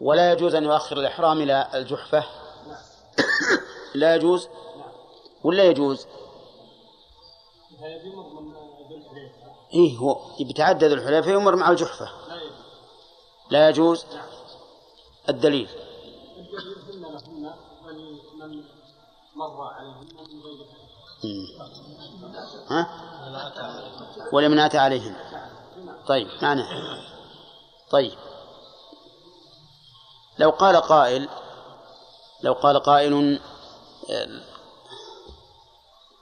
ولا يجوز أن يؤخر الإحرام إلى الجحفة؟ لا يجوز؟ ولا يجوز؟ إيه هو يتعدد الحليفة يمر مع الجحفة. لا يجوز؟ الدليل. ها؟ ولمن أتى عليهن. طيب معنى طيب. لو قال قائل لو قال قائل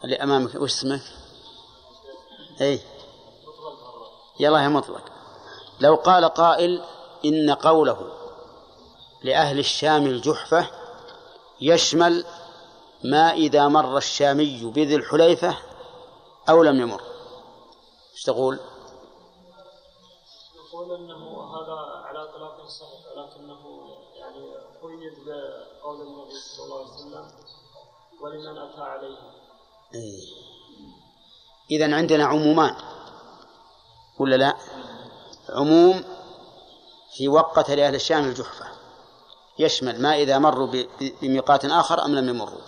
اللي أمامك وش اسمك؟ أي يلا يا مطلق لو قال قائل إن قوله لأهل الشام الجحفة يشمل ما إذا مر الشامي بذي الحليفة أو لم يمر إيش تقول؟ يقول إنه هذا على طلاق صحيح ولكنه قيد النبي صلى الله عليه وسلم ولمن أتى عليه. إيه. اذا عندنا عمومان ولا لا؟ عموم في وقة لأهل الشام الجحفة يشمل ما إذا مروا بميقات آخر أم لم يمروا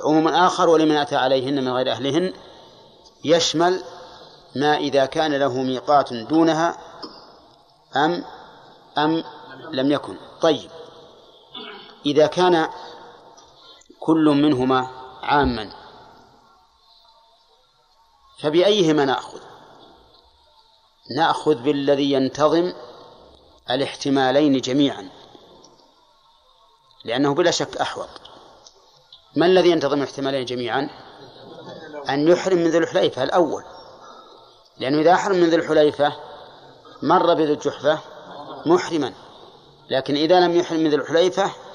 عموم آخر ولمن أتى عليهن من غير أهلهن يشمل ما إذا كان له ميقات دونها أم أم لم يكن طيب إذا كان كل منهما عاما فبأيهما نأخذ؟ نأخذ بالذي ينتظم الاحتمالين جميعا لأنه بلا شك أحوط. ما الذي ينتظم الاحتمالين جميعا؟ أن يحرم من ذي الحليفة الأول. لأنه إذا أحرم من ذي الحليفة مر بذي الجحفة محرما. لكن إذا لم يحرم من ذي الحليفة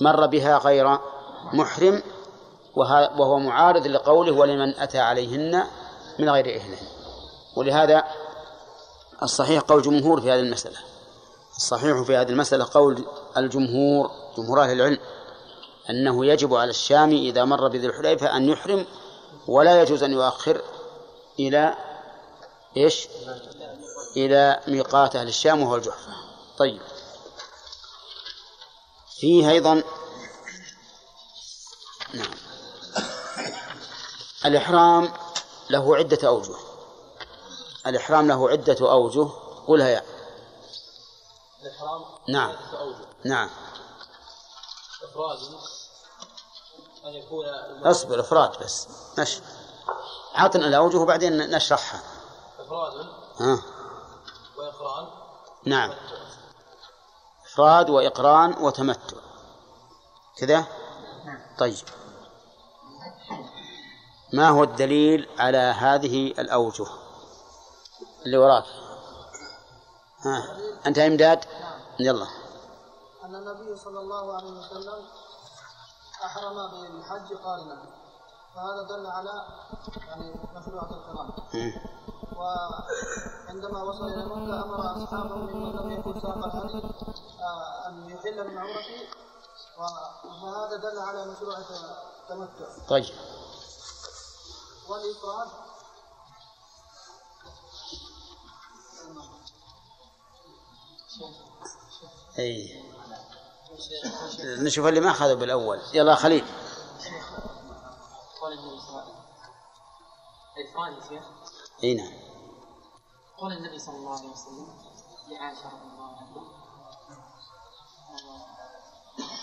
مر بها غير محرم وهو معارض لقوله ولمن أتى عليهن من غير إهلهن ولهذا الصحيح قول جمهور في هذه المسألة. الصحيح في هذه المسألة قول الجمهور جمهور أهل العلم أنه يجب على الشام إذا مر بذي الحليفة أن يحرم ولا يجوز أن يؤخر إلى إيش؟ إلى ميقات أهل الشام وهو الجحفة. طيب. فيه أيضا نعم. الإحرام له عدة أوجه. الإحرام له عدة أوجه. قلها يا الإحرام نعم. نعم. إفراد. أن يكون أصبر إفراد بس. مشي عطنا الأوجه وبعدين نشرحها. إفراد. ها. وإقران نعم. إفراد وإقران وتمتع. كذا؟ طيب. ما هو الدليل على هذه الأوجه؟ اللي وراك. ها. أنت إمداد؟ يلا. أن النبي صلى الله عليه وسلم أحرم بالحج قارنا. فهذا دل على يعني مشروعة القرآن. وعندما وصل إلى مكة أمر أصحابه ممن لم يكن ساق الهدي آه، أن يحل من عمرته وهذا دل على مشروعة التمتع. طيب. والإفراد أي. نشوف اللي ما أخذوا بالأول. يلا خليل. قول يا شيخ. إي نعم. قول النبي صلى الله عليه وسلم لعائشة رضي الله عنها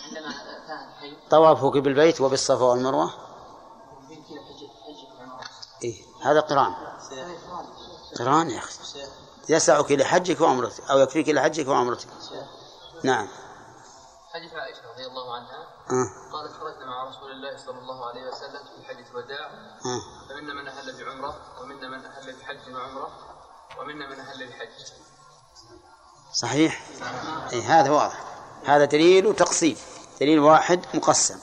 عندما طوافك بالبيت وبالصفا والمروة؟ إيه هذا قران. قران يا أخي. يسعك لحجك وعمرتك أو يكفيك لحجك وعمرتك. نعم. حديث عائشة رضي الله عنها آه. قالت خرجنا مع رسول الله صلى الله عليه وسلم في حجة الوداع آه. فمنا من أهل بعمرة ومنا من أهل بحج وعمرة ومنا من أهل بحج صحيح؟ أي هذا واضح. هذا دليل وتقسيم دليل واحد مقسم.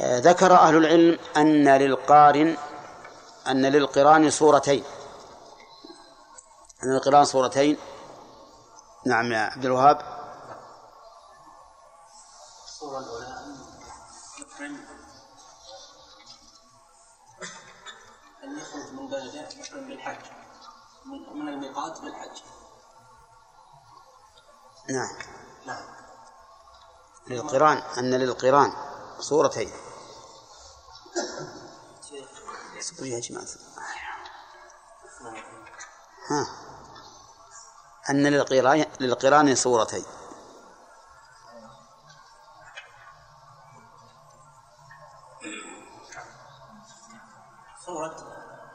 آه، ذكر أهل العلم أن للقارن أن للقران صورتين. أن للقران صورتين. نعم يا عبد الوهاب. الميقات بالحج. نعم. للقران أن للقران صورتين. اصبروا يا جماعة. ها. أن للقران للقران صورتين. صورة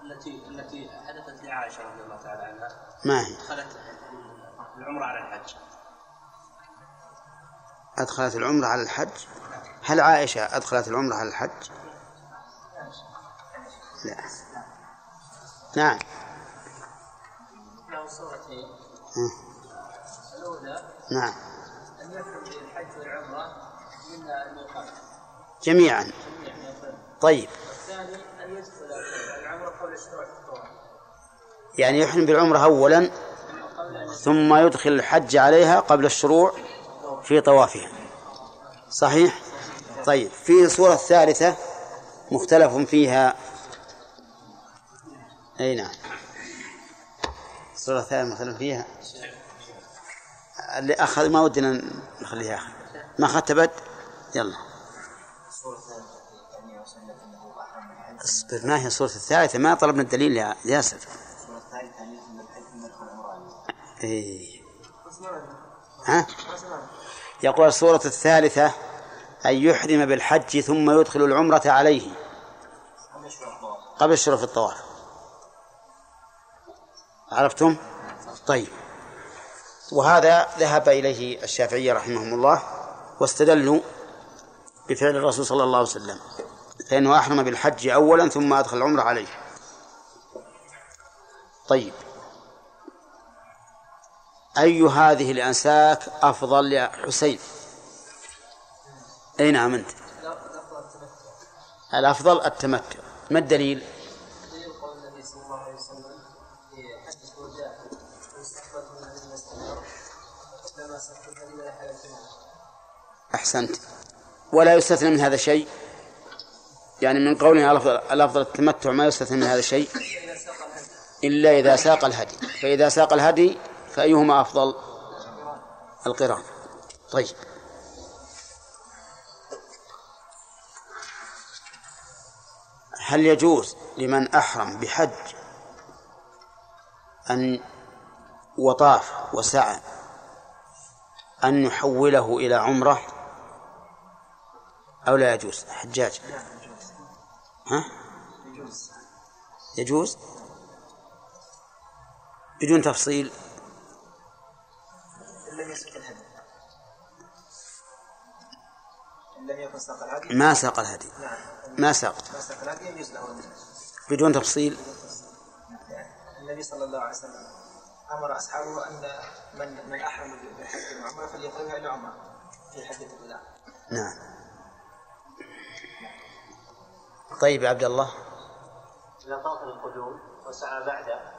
التي التي حدثت لعائشة رضي الله ما هي؟ دخلت العمرة على الحج. أدخلت العمرة على الحج؟ هل عائشة أدخلت العمرة على الحج؟ لا. نعم. له صورتين. الأولى. نعم. أن الحج والعمرة من الميقات جميعا. طيب والثاني أن يدخل العمرة قبل الشروع في الطواف يعني يحرم بالعمرة أولا ثم يدخل الحج عليها قبل الشروع في طوافها. صحيح؟ طيب في الصورة الثالثة مختلف فيها. أي نعم. الصورة الثالثة مختلف فيها. اللي أخذ ما ودنا نخليه آخر ما أخذت بد يلا. اصبر ما هي الصورة الثالثة؟ ما طلبنا الدليل يا ياسر. إيه. ها؟ يقول الصورة الثالثة أن يحرم بالحج ثم يدخل العمرة عليه قبل في الطواف عرفتم؟ طيب وهذا ذهب إليه الشافعية رحمهم الله واستدلوا بفعل الرسول صلى الله عليه وسلم فإنه أحرم بالحج أولا ثم أدخل العمرة عليه طيب أي هذه الأنساك أفضل يا حسين أي نعم أنت. الأفضل التمتع. ما الدليل؟ أحسنت. ولا يستثنى من هذا شيء؟ يعني من قولنا الأفضل, الأفضل التمتع ما يستثنى من هذا شيء؟ إلا إذا ساق الهدي. فإذا ساق الهدي فأيهما أفضل؟ القران. طيب. هل يجوز لمن أحرم بحج أن وطاف وسعى أن يحوله إلى عمرة أو لا يجوز؟ حجاج. ها؟ يجوز. بدون تفصيل. لم الهدي. لم يكن ساق الهدي ما ساق الهدي. نعم. ما ساق ما ساق الهدي يجوز له بدون تفصيل. النبي صلى الله عليه وسلم أمر أصحابه أن من من أحرم بالحج والعمرة فليقربها إلى عمرة في حجة الوداع نعم. طيب يا عبد الله. إذا طاف القدوم وسعى بعده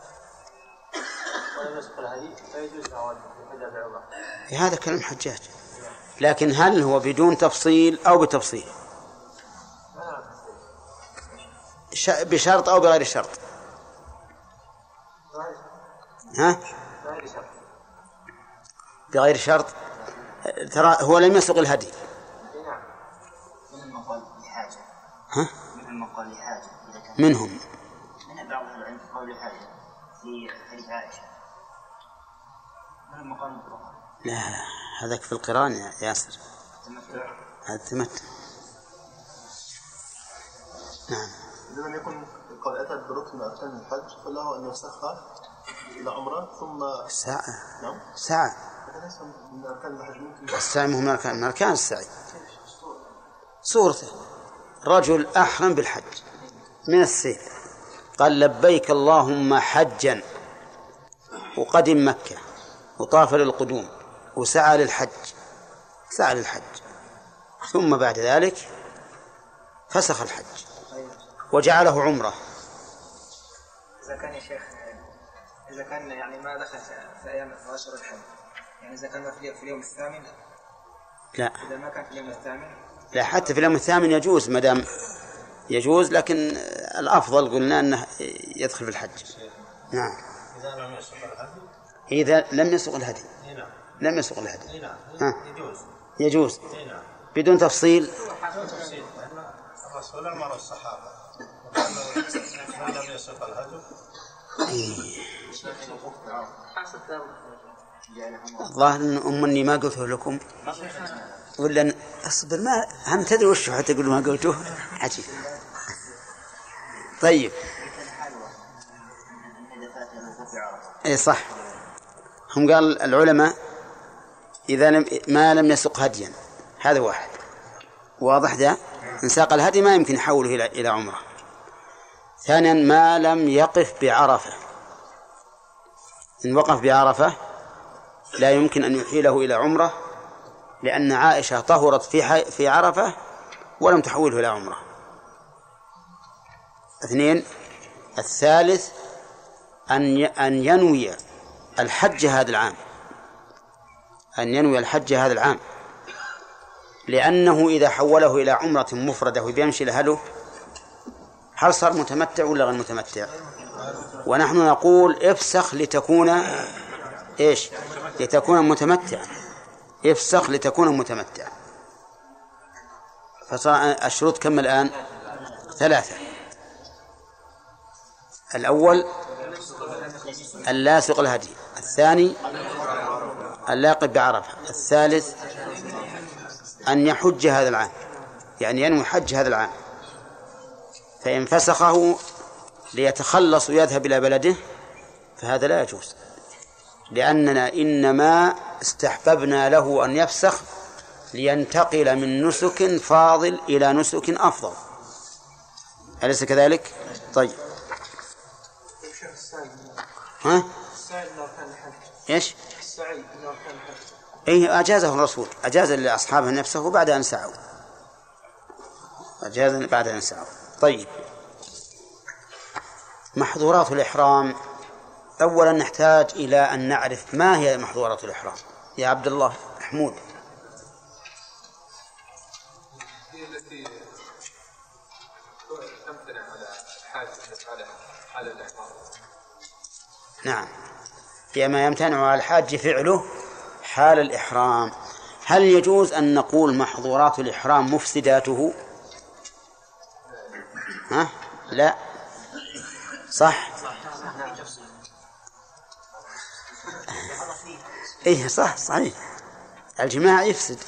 هذا كلام حجاج. لكن هل هو بدون تفصيل أو بتفصيل؟ بشرط أو بغير شرط؟ ها؟ بغير شرط؟ ترى هو لم يسق الهدي. نعم. ها؟ منهم. حديث عائشة لا هذاك في القرآن يا ياسر. التمتع. هذا تمتع نعم. إذا لم يكن قد أتى بركن من أركان الحج فله أن يسخر إلى عمرة ثم ساعة. نعم. ساعة. هذا ليس من أركان الحج ممكن. السعي مو من أركان من أركان السعي. صورته. رجل أحرم بالحج. من السيل قال لبيك اللهم حجا. وقدم مكة وطاف للقدوم وسعى للحج سعى للحج. ثم بعد ذلك فسخ الحج وجعله عمرة. إذا كان يا شيخ إذا كان يعني ما دخل في أيام عشر الحج يعني إذا كان في في اليوم الثامن؟ لا. إذا ما كان في اليوم الثامن؟ لا حتى في اليوم الثامن يجوز ما دام يجوز لكن الأفضل قلنا أنه يدخل في الحج. نعم. إذا لم يسخر الهدي؟ إذا لم يسق الهدي. نعم. لم يسوق الهدي. نعم. ها. يجوز. يجوز. نعم. بدون تفصيل. تفصيل. لأن الرسول وقال من لم يسق الهدي؟ الظاهر إن أم أني ما قلته لكم. ولا أصبر ما هم تدري وش حتى تقول ما قلته عجيب. طيب. اي صح. هم قال العلماء إذا لم ما لم يسق هديا. هذا واحد. واضح ذا إن ساق الهدي ما يمكن يحوله إلى إلى عمرة. ثانيا ما لم يقف بعرفة. إن وقف بعرفة لا يمكن أن يحيله إلى عمرة لأن عائشة طهرت في في عرفة ولم تحوله إلى عمرة. اثنين الثالث أن أن ينوي الحج هذا العام أن ينوي الحج هذا العام لأنه إذا حوله إلى عمرة مفردة وبيمشي لهله هل صار متمتع ولا غير متمتع؟ ونحن نقول افسخ لتكون إيش؟ لتكون متمتعا افسخ لتكون متمتعا فصار الشروط كم الآن؟ ثلاثة الأول اللاصق الهدي. الثاني اللاقب بعرفة الثالث أن يحج هذا العام. يعني ينوي حج هذا العام. فإن فسخه ليتخلص ويذهب إلى بلده فهذا لا يجوز. لأننا إنما استحببنا له أن يفسخ لينتقل من نسك فاضل إلى نسك أفضل. أليس كذلك؟ طيب. ها؟ إيش؟ السعي إيه أجازه الرسول. أجاز لأصحابه نفسه بعد أن سعوا أجاز بعد أن سعوا طيب. محظورات الإحرام. أولا نحتاج إلى أن نعرف ما هي محظورات الإحرام. يا عبد الله محمود. نعم. هي ما يمتنع على الحاج فعله حال الإحرام. هل يجوز أن نقول محظورات الإحرام مفسداته؟ ها؟ لا. صح؟ إيه صح صحيح. الجماع يفسد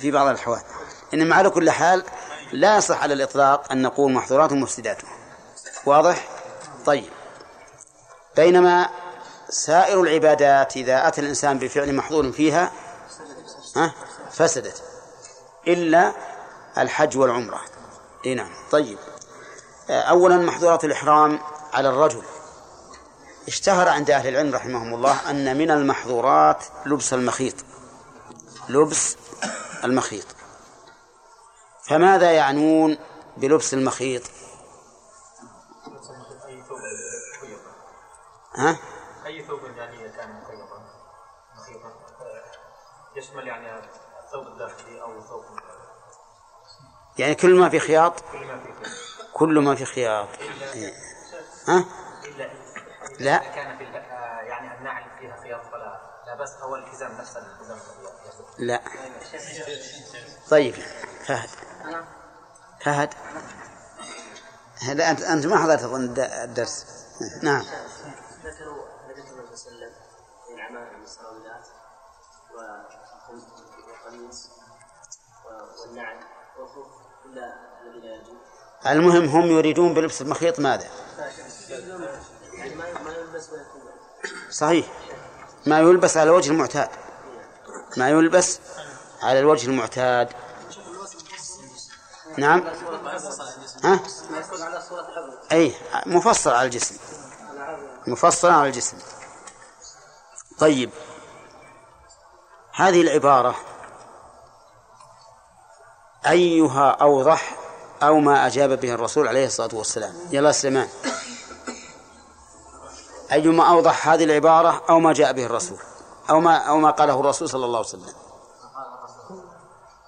في بعض الأحوال. إنما على كل حال لا يصح على الإطلاق أن نقول محظورات مفسداته. واضح؟ طيب. بينما سائر العبادات إذا أتى الإنسان بفعل محظور فيها ها؟ فسدت. إلا الحج والعمرة. إيه نعم. طيب. أولا محظورات الإحرام على الرجل. اشتهر عند أهل العلم رحمهم الله أن من المحظورات لبس المخيط. لبس المخيط. فماذا يعنون بلبس المخيط؟ ها؟ أي ثوب يعني كان مخيطا؟ مخيطا. يشمل يعني الثوب الداخلي أو ثوب يعني كل ما في خياط؟ كل ما فيه خيط. كل ما في خياط. إيه. ها؟ إلا لا. كان في آه، يعني النعل فيها خياط فلا لا بس هو الحزام نفس الحزام. لا. طيب فهد. فهد. هذا أنت أنت ما حضرت أظن الد- الدرس. نعم ذكروا النبي صلى الله عليه وسلم والسراويلات والقميص والنعل الذي لا يجوز المهم هم يريدون بلبس المخيط ماذا؟ يعني صحيح. ما يلبس على الوجه المعتاد. ما يلبس على الوجه المعتاد. نعم. ها؟ أي مفصل على الجسم. مفصل على الجسم. طيب. هذه العبارة. أيها أوضح أو ما أجاب به الرسول عليه الصلاة والسلام. يلا سليمان. أيما أوضح هذه العبارة أو ما جاء به الرسول. أو ما أو ما قاله الرسول صلى الله عليه وسلم.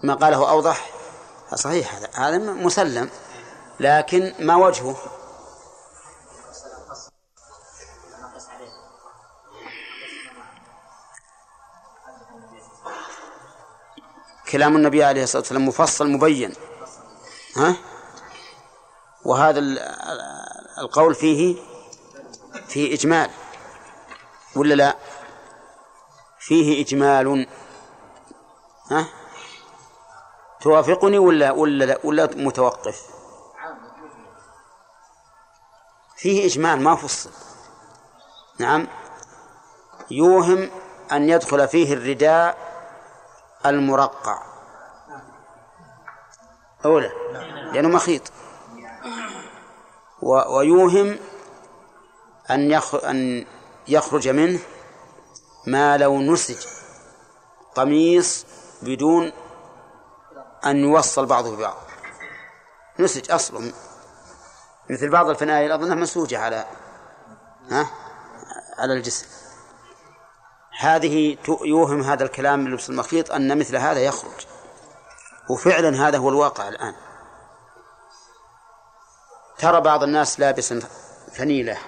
ما قاله أوضح؟ صحيح هذا هذا مسلم. لكن ما وجهه؟ كلام النبي عليه الصلاة والسلام مفصل مبين. ها؟ وهذا القول فيه فيه إجمال. ولا لا؟ فيه إجمال. ها؟ توافقني ولا ولا ولا متوقف؟ فيه إجمال ما فصل. نعم. يوهم أن يدخل فيه الرداء المرقع. أولى لأنه مخيط. ويوهم أن أن يخرج منه ما لو نسج قميص بدون أن يوصل بعضه ببعض. نسج أصله. مثل بعض الفنائل أظنها مسوجة على ها؟ على الجسم. هذه يوهم هذا الكلام من لبس المخيط أن مثل هذا يخرج. وفعلا هذا هو الواقع الآن. ترى بعض الناس لابس فنيلة.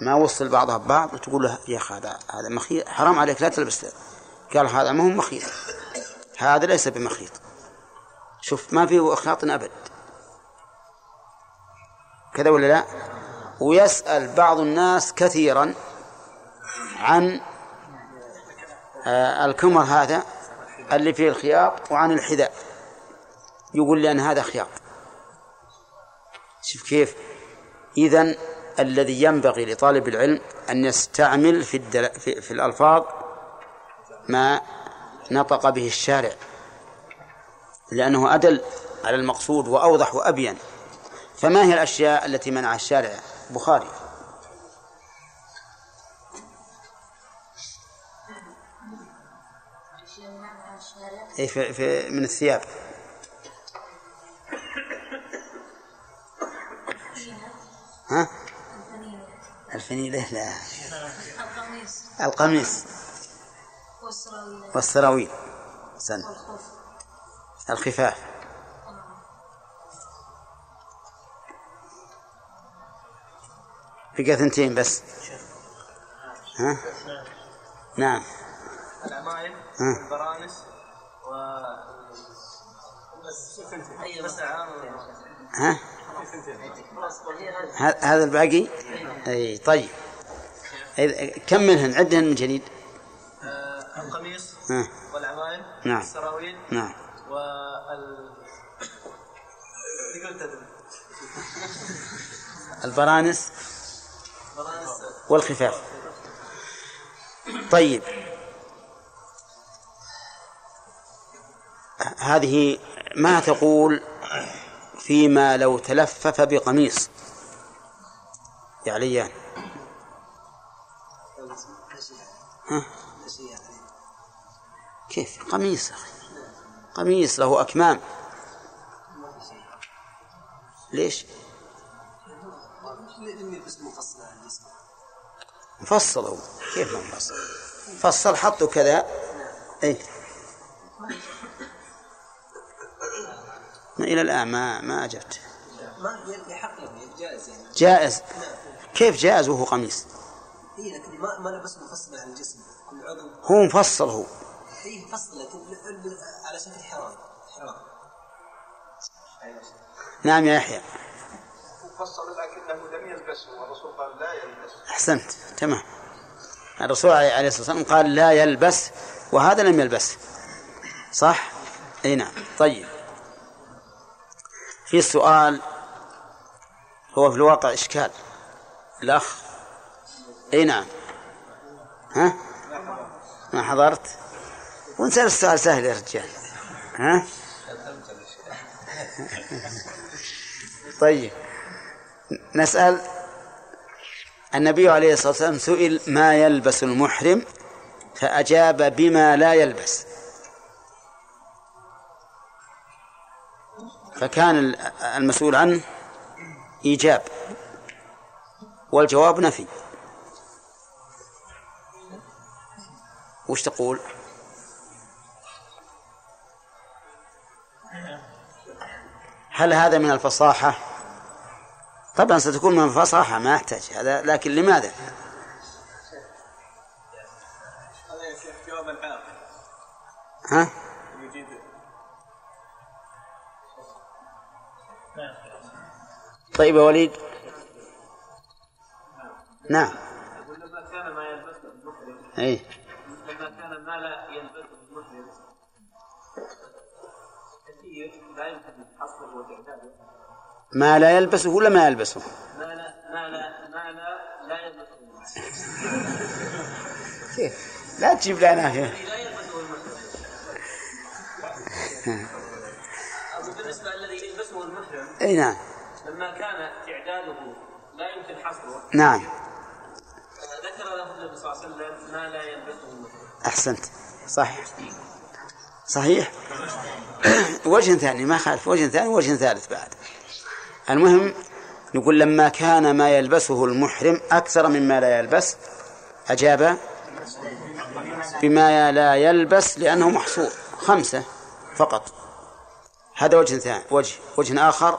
ما وصل بعضها ببعض وتقول له يا أخي هذا هذا مخيط. حرام عليك لا تلبس قال هذا ما هو مخيط. هذا ليس بمخيط. شوف ما فيه إخلاط أبد. كذا ولا لا؟ ويسأل بعض الناس كثيرا عن الكمر هذا اللي فيه الخياط وعن الحذاء. يقول لي أن هذا خياط شوف كيف. إذن الذي ينبغي لطالب العلم أن يستعمل في, الدل... في, في الألفاظ ما نطق به الشارع. لأنه أدل على المقصود وأوضح وأبين. فما هي الأشياء التي منع الشارع؟ بخاري. أي في, في من الثياب. ها؟ الفنيلة لا القميص. القميص. والسراويل. سن. الخفاف. بقى ثنتين بس. ها؟ نعم. العمائم البرانس ها؟ هذا الباقي؟ أي طيب. كم منهن؟ عدهن من جديد. آه، القميص والعمائم نعم. السراويل نعم. وال البرانس والخفاف. طيب. هذه ما تقول فيما لو تلفف بقميص. يا عليان ها؟ كيف؟ قميص قميص له أكمام. ليش؟ مفصل هو كيف مفصل؟ فصل؟ حطه كذا. اي إلى الآن ما ما أجبت. ما يحق له جائز يعني. جائز. كيف جائز وهو قميص؟ اي لكن ما ما لبس مفصل على الجسم. كل عضو. هو مفصل هو. اي مفصل لكن على شكل حرام. حرام. نعم يا يحيى. مفصل لكنه لم يلبسه. والرسول قال لا يلبس. أحسنت. تمام. الرسول عليه الصلاة والسلام قال لا يلبس وهذا لم يلبس. صح؟ إي نعم. طيب. في سؤال هو في الواقع إشكال. الأخ؟ أي نعم. ها؟ ما حضرت؟ ونسأل السؤال سهل يا رجال. ها؟ طيب. نسأل النبي عليه الصلاة والسلام سئل ما يلبس المحرم؟ فأجاب بما لا يلبس. فكان المسؤول عنه إيجاب والجواب نفي. وش تقول؟ هل هذا من الفصاحة؟ طبعا ستكون من الفصاحة ما يحتاج هذا لكن لماذا؟ ها؟ طيب يا وليد. نعم. لما كان ما يلبسه اي لما كان ما لا يلبسه كثير لا يمكن حصره ما لا يلبسه ولا ما يلبسه؟ ما لا ما لا ما لا لا يلبسه كيف لا تجيب لنا هي. لا يلبسه المحرم أو بالنسبة الذي يلبسه المحرم. اي نعم. لما كان تعداده لا يمكن حصره. نعم. ذكر له النبي صلى الله عليه وسلم ما لا يلبسه. المحرم أحسنت. صح صحيح. وجه ثاني ما خالف. وجه ثاني وجه ثالث بعد. المهم يقول لما كان ما يلبسه المحرم أكثر مما لا يلبس أجاب بما لا يلبس لأنه محصور. خمسة فقط. هذا وجه ثاني وجه وجه آخر.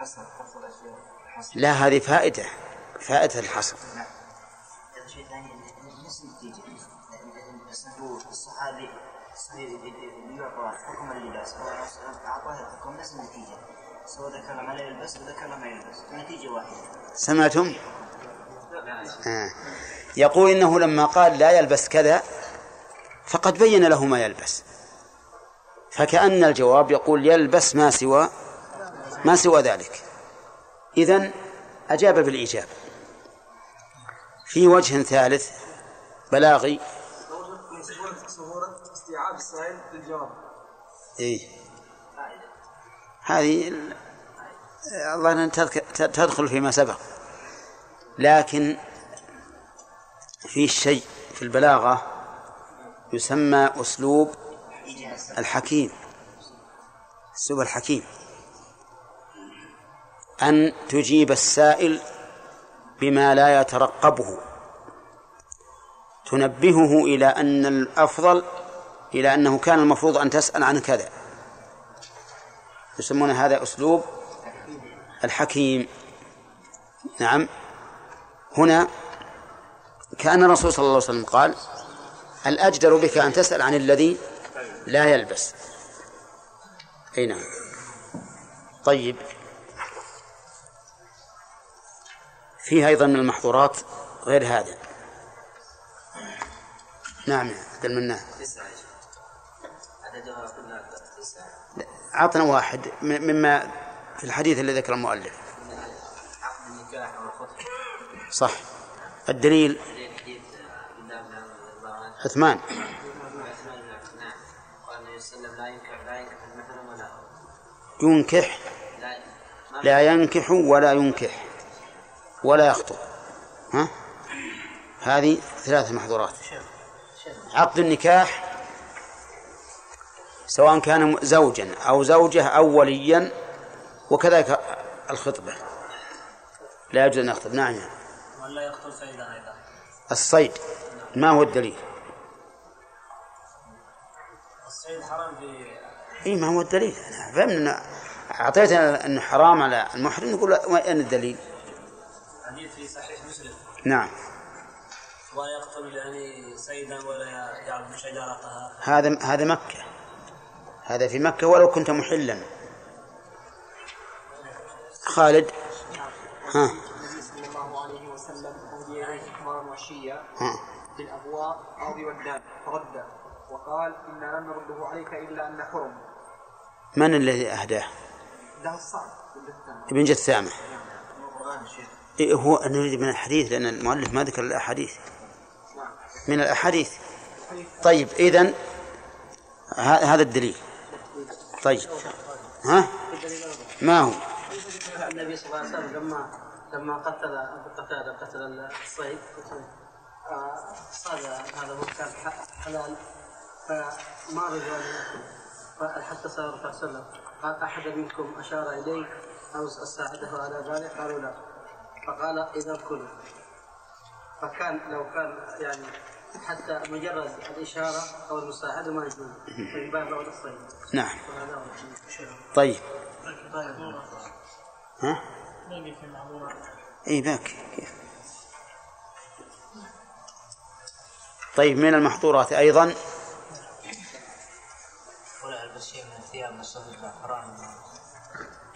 حصر الأشياء لا هذه فائدة فائدة الحصر. شيء ثاني نفس النتيجة الصحابي الصحابي يعطى حكم اللباس هو أعطاه حكم نفس النتيجة. سواء ذكر ما لا يلبس وذكر ما يلبس النتيجة واحدة. سمعتم؟ آه. يقول إنه لما قال لا يلبس كذا فقد بين له ما يلبس. فكأن الجواب يقول يلبس ما سوى ما سوى ذلك. إذن أجاب بالإيجاب في وجه ثالث بلاغي. استيعاب السائل للجواب إيه. هذه ال- الله أن تدخل فيما سبق. لكن في شيء في البلاغة يسمى أسلوب الحكيم أسلوب الحكيم. أن تجيب السائل بما لا يترقبه. تنبهه إلى أن الأفضل إلى أنه كان المفروض أن تسأل عن كذا. يسمون هذا أسلوب الحكيم. نعم. هنا كأن الرسول صلى الله عليه وسلم قال الأجدر بك أن تسأل عن الذي لا يلبس. أي نعم. طيب. فيه أيضا من المحظورات غير هذا. نعم يا عبد المنان عددها عطنا واحد مما في الحديث الذي ذكر المؤلف. صح. الدليل. عثمان. ينكح. لا ينكح ولا ينكح. ولا يخطب. ها؟ هذه ثلاث محظورات. عقد النكاح سواء كان زوجا أو زوجة أو وليا وكذلك الخطبة. لا يجوز أن يخطب. نعم. ولا يقتل سيدا أيضا. الصيد. ما هو الدليل؟ الصيد حرام في اي ما هو الدليل. فهمنا اعطيتنا انه حرام على المحرم نقول وين الدليل؟ نعم. ولا يقتل يعني سيدا ولا يعبد شجرتها. هذا هذا مكة. هذا في مكة ولو كنت محلا. خالد. ها. النبي صلى الله عليه وسلم أهدي إليه حمارا وحشيا ها. بالأبواء أو بودان فرد وقال إنا لن نرده عليك إلا أن حرم من الذي أهداه؟ ده الصعب ابن جثامة. إيه هو نريد من الحديث لأن المؤلف ما ذكر الأحاديث. من الأحاديث. طيب إذن هذا الدليل. طيب. ها؟ ما هو؟ النبي صلى الله عليه وسلم لما لما قتل أبو قتادة قتل الصيد آه، صاد هذا هو كان حلال. فما رجع حتى صلى الله قال أحد منكم أشار إليه أو ساعده على ذلك؟ قالوا لا. فقال إذا كلوا فكان لو كان يعني حتى مجرد الإشارة أو المساعده ما يجوز. من باب الصيد. نعم. طيب. طيب. ها؟ إي باك كيف؟ طيب من المحظورات أيضا؟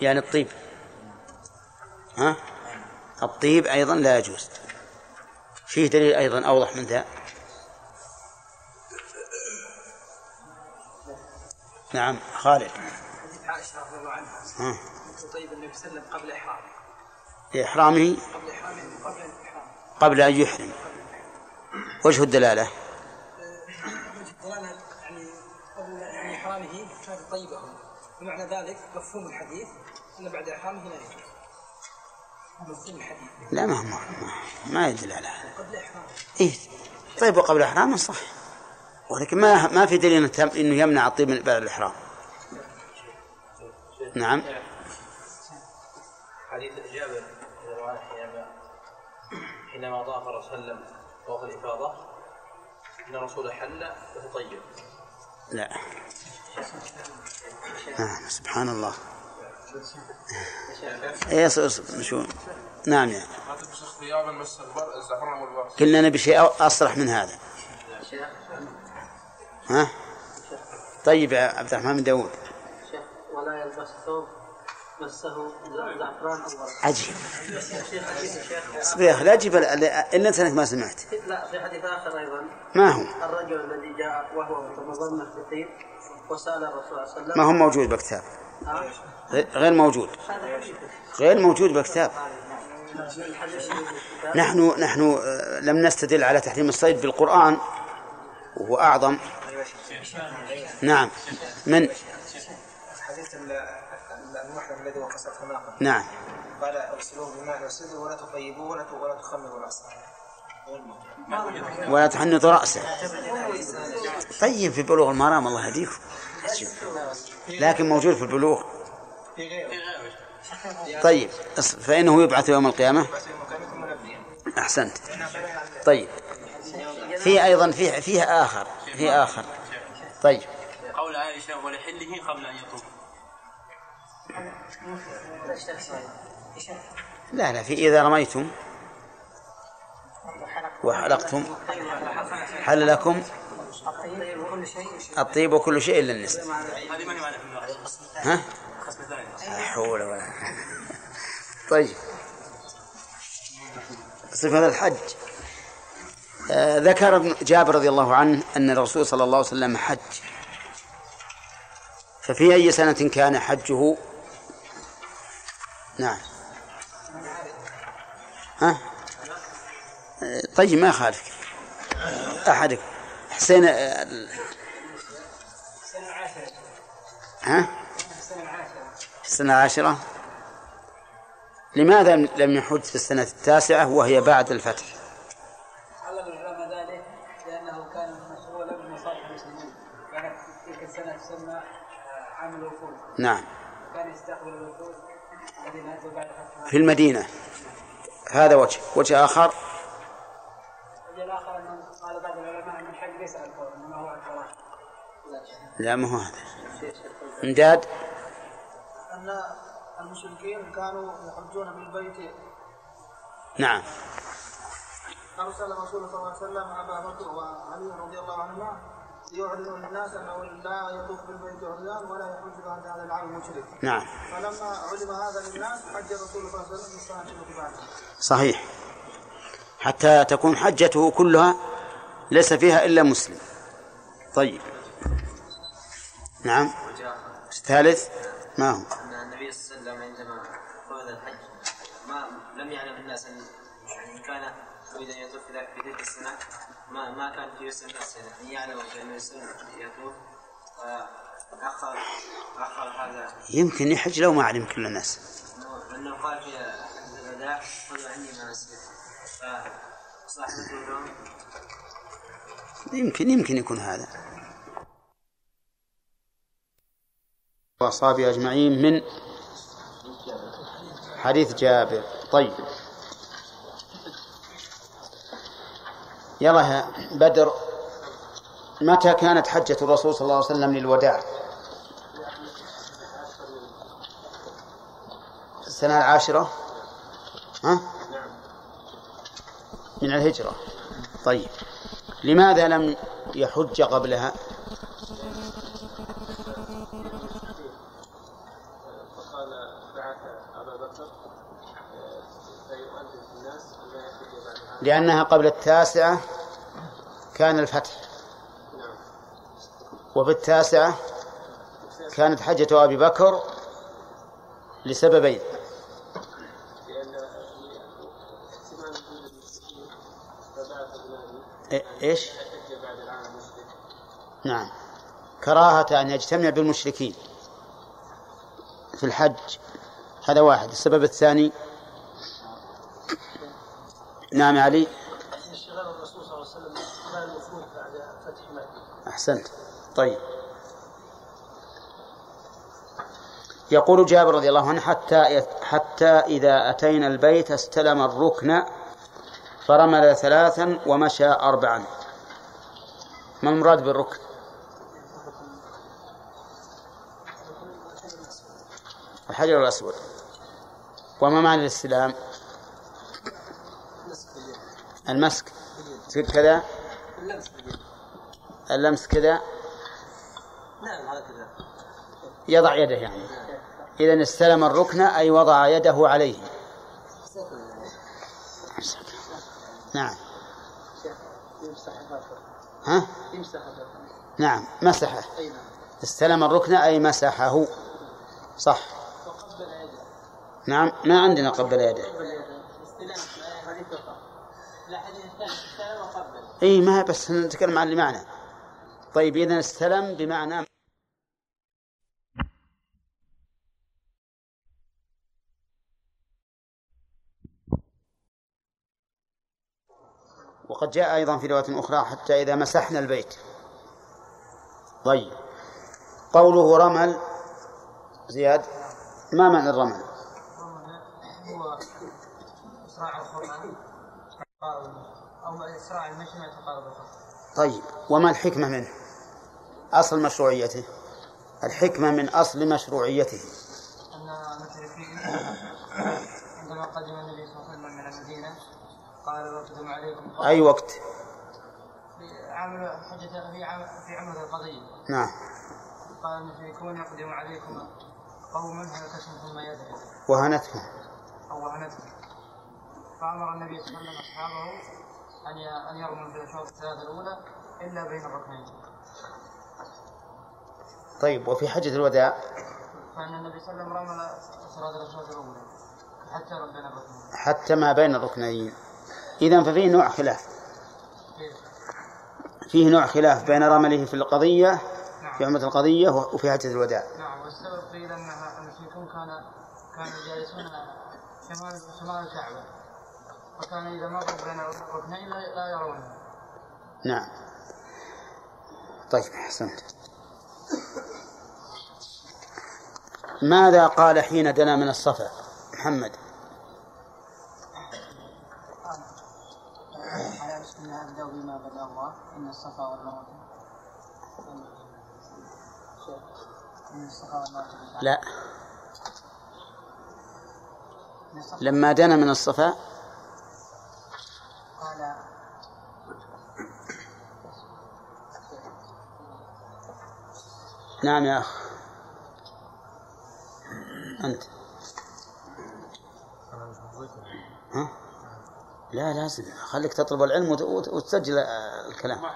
يعني الطيب. ها؟ الطيب أيضا لا يجوز. فيه دليل أيضا أوضح من ذا. نعم خالد. حديث عائشة رضي الله عنها. ها. طيب النبي صلى الله عليه وسلم قبل إحرامه. لإحرامه قبل إحرامه قبل الإحرام قبل أن يحرم. وجه الدلالة؟ الدلالة يعني قبل يعني إحرامه كانت طيبة. بمعنى ذلك مفهوم الحديث أن بعد إحرامه لا يجوز لا ما هو ما, ما يدل على هذا. قبل إيه. طيب وقبل إحرامه صح. ولكن ما ما في دليل إنه يمنع الطيب من بعد الإحرام. نعم. حديث جابر حينما حينما طاف الرسول صلى الله عليه وسلم الإفاضة إن الرسول حل وتطيب لا. آه سبحان الله. إيه اصبر اصبر شو؟ نعم يعني قلنا نبي شيء أصرح من هذا. ها؟ طيب يا عبد الرحمن بن داود شيخ ولا يلبس ثوب مسه زعفران أو ورق عجيب. أخي لا تجيب إلا أنت إنك ما سمعت. لا في حديث آخر أيضا. ما هو؟ الرجل الذي جاء وهو متمضمن في الطيب وسأل الرسول صلى الله عليه وسلم ما هو موجود بكتاب ها؟ غير موجود. غير موجود الحديث نحن نحن آه، لم نستدل على تحريم الصيد بالقرآن وهو أعظم. نعم. من؟ حديث ال- ال- المحرم الذي ناقه نعم. قال اغسلوه بماء وسدوا ولا تطيبوه ولا ولا تخمروا راسه ولا تحنطوا رأسه. طيب في بلوغ المرام الله يهديكم. لكن موجود في البلوغ. طيب فإنه يبعث يوم القيامة؟ أحسنت. طيب. في أيضا في فيه آخر في آخر. طيب. قول عائشة ولحله قبل أن يطوف. لا لا في إذا رميتم وحلقتم حل لكم الطيب وكل شيء إلا النساء ها؟ لا حول ولا طيب. صفة الحج. آه ذكر ابن جابر رضي الله عنه أن الرسول صلى الله عليه وسلم حج. ففي أي سنة كان حجه؟ نعم. ها؟ آه، طيب ما يخالفك. أحدك. حسين آه، ها؟ السنة العاشرة. لماذا لم يحج في السنة التاسعة وهي بعد الفتح؟ علم العلماء ذلك لأنه كان المسلمين. كانت تلك السنة تسمى آه، عام الوفود. نعم. كان يستقبل الوفود الذين أتوا بعد فتح في المدينة. هذا وجه وجه آخر. الآخر أنه قال بعض العلماء أن الحج ليس على الفور إنما هو على الفراغ لا ما هو هذا. امداد. المشركين كانوا يحجون بالبيت نعم. أرسل الرسول صلى الله عليه وسلم أبا بكر وعلي رضي الله عنهما ليعلنوا للناس أنه لا يطوف بالبيت عريان ولا يحج بعد هذا العام المشرك نعم. فلما علم هذا للناس حج الرسول صلى الله عليه وسلم السنة صحيح. حتى تكون حجته كلها ليس فيها إلا مسلم. طيب. نعم. الثالث ما هو؟ السنة ما ما كان في يسر الناس أن يعلم عليه وسلم يطوف فأخر أخر هذا. يمكن يحج لو ما علم كل الناس. إنه- أنه قال في الوداع خذوا عني اليوم يمكن يمكن يكون هذا. وأصحابه أجمعين من حديث جابر. طيب. يلا يا بدر متى كانت حجة الرسول صلى الله عليه وسلم للوداع؟ السنة العاشرة؟ ها؟ من الهجرة. طيب. لماذا لم يحج قبلها؟ لأنها قبل التاسعة كان الفتح. وفي التاسعة كانت حجة أبي بكر لسببين. إيش؟ نعم. كراهة أن يجتمع بالمشركين في الحج. هذا واحد. السبب الثاني نعم علي. انشغال الرسول صلى الله عليه وسلم الوفود بعد فتح مكه أحسنت. طيب. يقول جابر رضي الله عنه حتى حتى إذا أتينا البيت استلم الركن فرمل ثلاثا ومشى أربعا. ما المراد بالركن؟ الحجر الأسود. وما معنى الاستلام؟ المسك. كذا. اللمس كذا. نعم هكذا يضع يده يعني. إذا استلم الركن أي وضع يده عليه. نعم. ها؟ نعم. مسحه. استلم الركن أي مسحه. صح. نعم. ما عندنا قبل يده قبل يده استلام حديث فقط لا حديث الثاني استلم وقبل إي ما بس نتكلم عن المعنى طيب اذا استلم بمعنى وقد جاء أيضا في رواية أخرى حتى إذا مسحنا البيت. طيب. قوله رمل زياد ما معنى الرمل؟ هو إسراع المشي طيب وما الحكمة منه؟ أصل مشروعيته. الحكمة من أصل مشروعيته. أن المشركين عندما قدم النبي صلى الله عليه وسلم من المدينة قال وقدم عليكم. أي وقت؟ في عام حجة في عام في عمرة القضية. نعم. قال المشركون يقدم عليكم قوم هلكتهم ثم يذهب وهنتهم. أو وهنتهم. فأمر النبي صلى الله عليه وسلم أصحابه أن أن يرموا في الأشواط الثلاثة الأولى إلا بين الركنين. طيب وفي حجة الوداع؟ فأن النبي صلى الله عليه وسلم رمل صلاة الأشواط الأولى حتى رب بين الركنين. حتى ما بين الركنين. إذا ففيه نوع خلاف. فيه نوع خلاف بين رمله في القضية في عمرة القضية وفي حجة الوداع. نعم والسبب قيل أنها المشركون كان كانوا جالسون شمال شمال الكعبة. فكان إذا مروا بين الركنين لا يرونه نعم. طيب أحسنت. ماذا قال حين دنا من الصفا؟ محمد. بما بدأ الله إن الصفا لا. لما دنا من الصفا قال نعم يا أخ. أنت. ها؟ لا لازم. خليك تطلب العلم وت- وت- وتسجل آه، الكلام. ما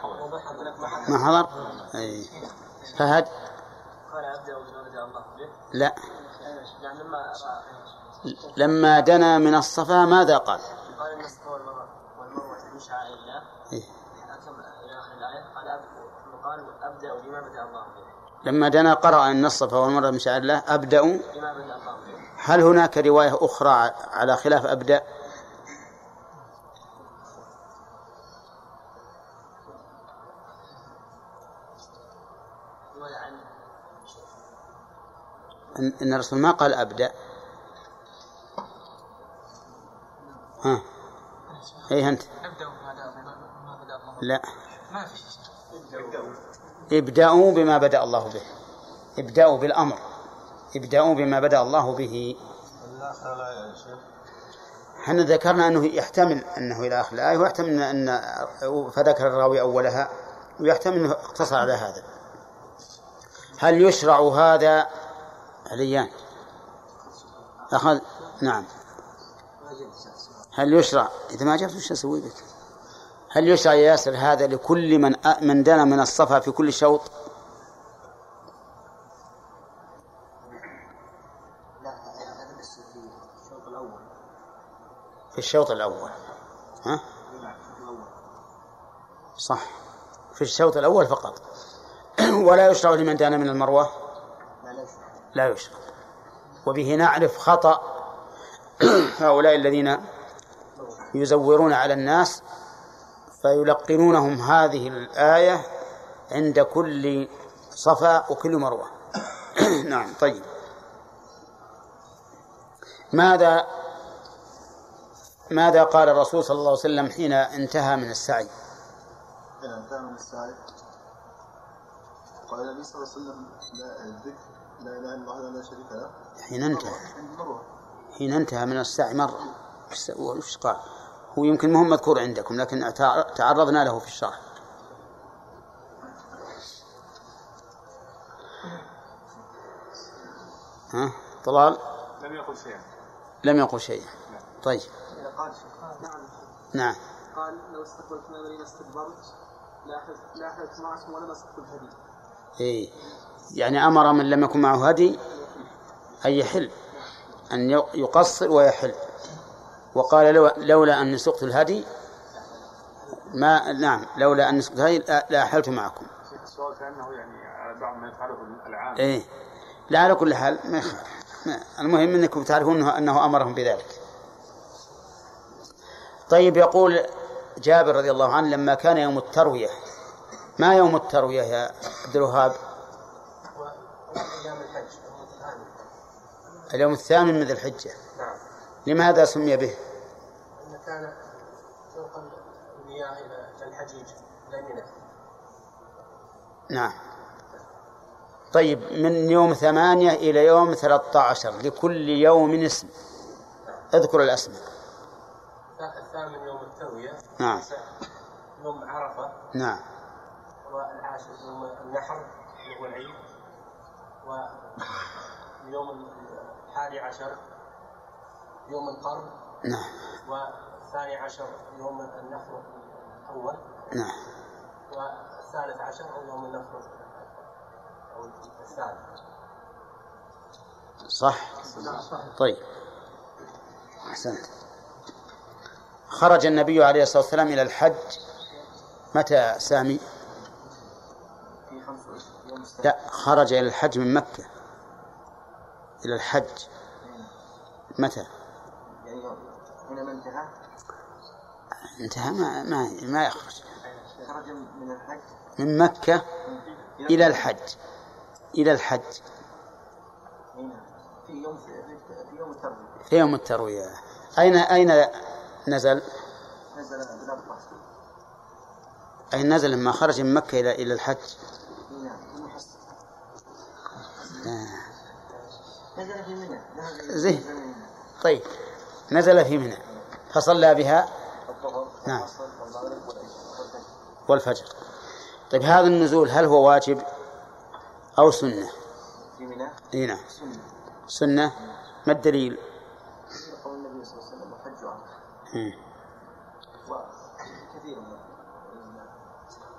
حضر أي. فهد. قال أبدأ بما بدأ الله. به لا. يعني لما لما دنا من الصفا ماذا قال قال إن الصفا والمروة والمروة من شعائر الله إيه. أتم إلى آخر الآية قال أب- ثم قال أبدأ بما بدأ الله لما دنا قرأ أن الصفا والمروة من شعائر الله أبدأ. بما بدأ الله به. هل هناك رواية أخرى على خلاف أبدأ؟ إن الرسول ما قال أبدأ. ها. أي أنت أبدأ بما بدأ بما بدأ الله لا. ما في ابدأوا بما بدأ الله به. ابدأوا بالأمر. ابدأوا بما بدأ الله به. إحنا ذكرنا أنه يحتمل أنه إلى آخر الآية ويحتمل أن- فذكر الراوي أولها ويحتمل أنه اقتصر على هذا. هل يشرع هذا عليان؟ أخذ نعم. هل يشرع؟ إذا ما جبت وش أسوي بك هل يشرع يا ياسر هذا لكل من من دنا من الصفا في كل شوط؟ في الشوط الأول. في الشوط الأول. ها؟ الشوط الأول. صح. في الشوط الأول فقط. ولا يشرع لمن دان من المروة؟ لا لا يشرع. لا يشرع. وبه نعرف خطأ هؤلاء الذين يزورون على الناس فيلقنونهم هذه الآية عند كل صفا وكل مروة. نعم طيب. ماذا ماذا قال الرسول صلى الله عليه وسلم حين انتهى من السعي؟ حين انتهى من السعي قال النبي صلى الله عليه وسلم لا الذكر لا إله إلا الله لا شريك له. حين انتهى. حين انتهى. من السعي وش- وش قال؟ هو يمكن مهم مذكور عندكم لكن تع- تعرضنا له في الشرح. ها؟ طلال؟ لم يقل شيئا. لم يقل شيئا. طيب. إذا قال نعم. نعم. قال لو استقبلت من المدينة استدبرت لا أحلف لا أحلف معكم ولا مسكت الهدي إيه. يعني أمر من لم يكن معه هدي أن يحل أن ي- يقصر ويحل. وقال لو لولا أن سقت الهدي ما نعم لولا أن سقت الهدي لا- لا معكم. السؤال كانه يعني على بعض ما يفعله العام إيه. لا على كل حال ما المهم أنكم تعرفون أنه, أنه أمرهم بذلك. طيب يقول جابر رضي الله عنه لما كان يوم التروية ما يوم التروية يا عبد الوهاب؟ أيام الحج يوم الثاني اليوم الثامن من ذي الحجة. لماذا سمي به؟ أن كان تنقل المياه إلى الحجيج إلى منى نعم. طيب من يوم ثمانية إلى يوم ثلاثة عشر لكل يوم اسم. اذكر الأسماء. الثامن يوم التروية. نعم. يوم عرفة. نعم. والعاشر يوم النحر اللي هو العيد. ويوم الحادي عشر يوم القرن نعم. والثاني عشر يوم النحر الأول. نعم. والثالث عشر هو يوم النحر أو الثالث. صح؟ طيب. أحسنت. خرج النبي عليه الصلاة والسلام إلى الحج. متى سامي؟ في 25 يوم السبت. لا خرج إلى الحج من مكة. إلى الحج. متى؟ يعني انتهى؟ انتهى ما ما, ما يخرج. خرج من الحج؟ من مكة إلى الحج. إلى الحج. هنا في يوم في يوم التروية. في يوم التروية. أين أين نزل؟ نزل بالأربعة أين نزل لما خرج من مكة إلى إلى الحج؟ المحصن آه. نزل في منى. زين. طيب. نزل في منى فصلى بها نعم. والفجر. طيب هذا النزول هل هو واجب أو سنة؟ في منى؟ نعم. سنة. سنة. ما الدليل؟ قول النبي صلى الله عليه وسلم من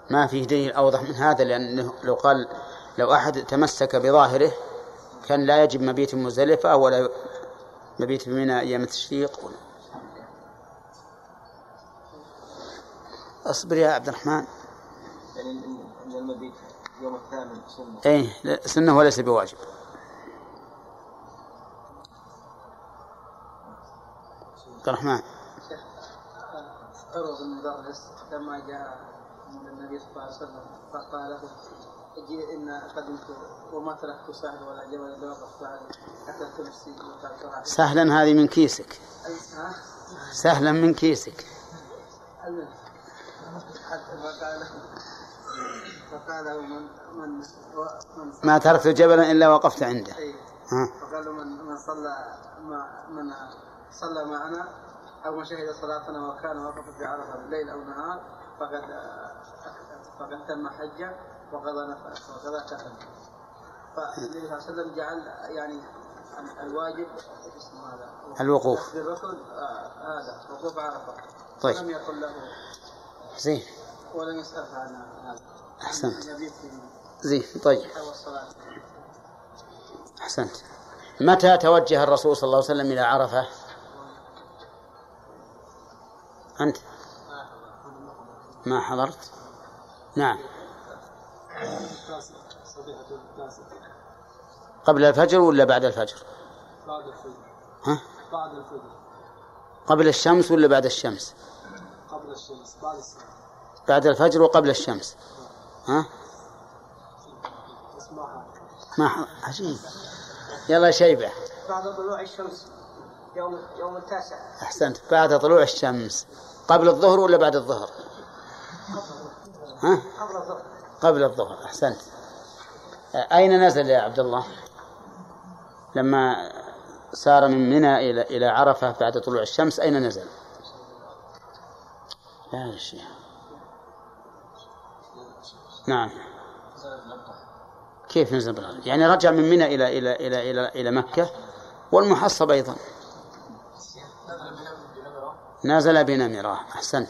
ما فيه دليل أوضح من هذا لأنه لو قال لو أحد تمسك بظاهره كان لا يجب مبيت مزدلفة ولا مبيت بمنى أيام التشريق. ولا أصبر يا عبد الرحمن. يعني ان المبيت يوم الثامن سنة. أي لا، سنة وليس بواجب. عبد الرحمن. بن مدرس لما جاء من النبي صلى الله عليه وسلم فقال له إن قدمت وما تركت سهل ولا وقفت عليه حتى نفسي سهلا هذه من كيسك؟ سهلا من كيسك. ما تركت جبلا إلا وقفت عنده. فقال من من صلى مع من صلى معنا. أو من شهد صلاتنا وكان وقف في عرفه الليل أو نهار. فقد فقد تم حجة. وقضى نفسه وقضى كفن فالنبي صلى الله عليه وسلم جعل يعني الواجب اسمه هذا؟ الوقوف. أخذ الركن آه، هذا وقوف عرفة. طيب. ولم يقل له. زين. ولم يسأل عن هذا. أحسنت. زين طيب. أحسنت. متى توجه الرسول صلى الله عليه وسلم إلى عرفة؟ أنت. ما حضرت؟ نعم. قبل الفجر ولا بعد الفجر؟ بعد الفجر. ها؟ بعد الفجر. قبل الشمس ولا بعد الشمس؟ قبل الشمس بعد الساعة. بعد الفجر وقبل الشمس. ها؟ ما. عجيب. يلا شيبة. بعد طلوع الشمس يوم يوم التاسع. أحسنت. بعد طلوع الشمس. قبل الظهر ولا بعد الظهر. ها؟ قبل الظهر. قبل الظهر أحسنت. أين نزل يا عبد الله؟ لما سار من منى إلى إلى عرفة بعد طلوع الشمس أين نزل؟ لا يا شيخ. نعم. كيف نزل بالغرب يعني رجع من منى إلى إلى إلى إلى إلى مكة والمحصب أيضا. نزل بنمرة أحسنت.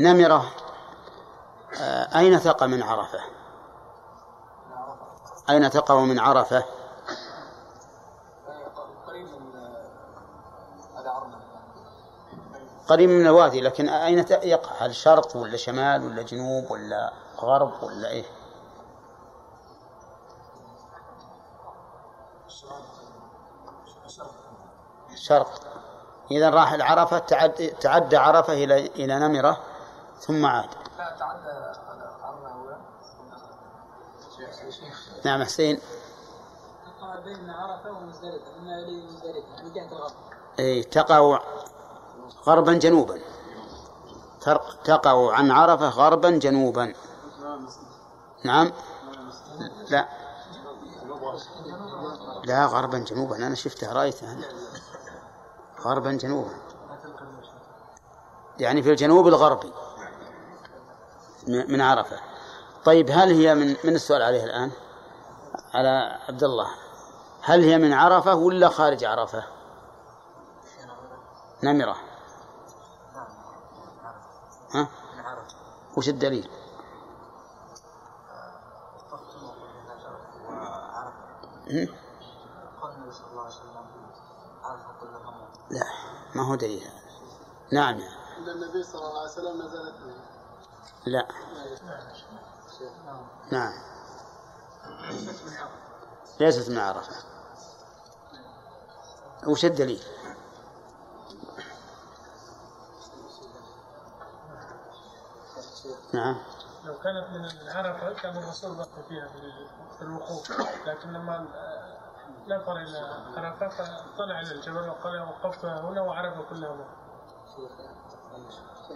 نمرة. أين تقع من عرفة؟ أين تقع من عرفة؟ قريب من الوادي لكن أين يقع؟ هل شرق ولا شمال ولا جنوب ولا غرب ولا إيه؟ شرق. إذا راح العرفة تعد تعدى عرفة إلى إلى نمرة ثم عاد لا تعدى على عرض أولى نعم حسين. تقع بين عرفة ومزدلفة من إلى مزدلفة من جهة الغرب. إيه تقع غربا جنوبا. تقع عن عرفة غربا جنوبا. نعم. لا. لا غربا جنوبا. أنا شفتها رأيتها أنا. غربا جنوبا. يعني في الجنوب الغربي من عرفة. طيب هل هي من من السؤال عليها الآن؟ على عبد الله هل هي من عرفة ولا خارج عرفة؟ نمرة. ها؟ وش الدليل؟ لا ما هو دليل هذا. نعم. إن النبي صلى الله عليه وسلم نزلت به لا. نعم. ليست من عرفة. وش الدليل؟ نعم. لو كانت من عرفة كان الرسول بقي فيها في- الوقوف. لكن لما نفر إلى عرفة فطلع إلى الجبل وقال وقفت هنا وعرفة كلها.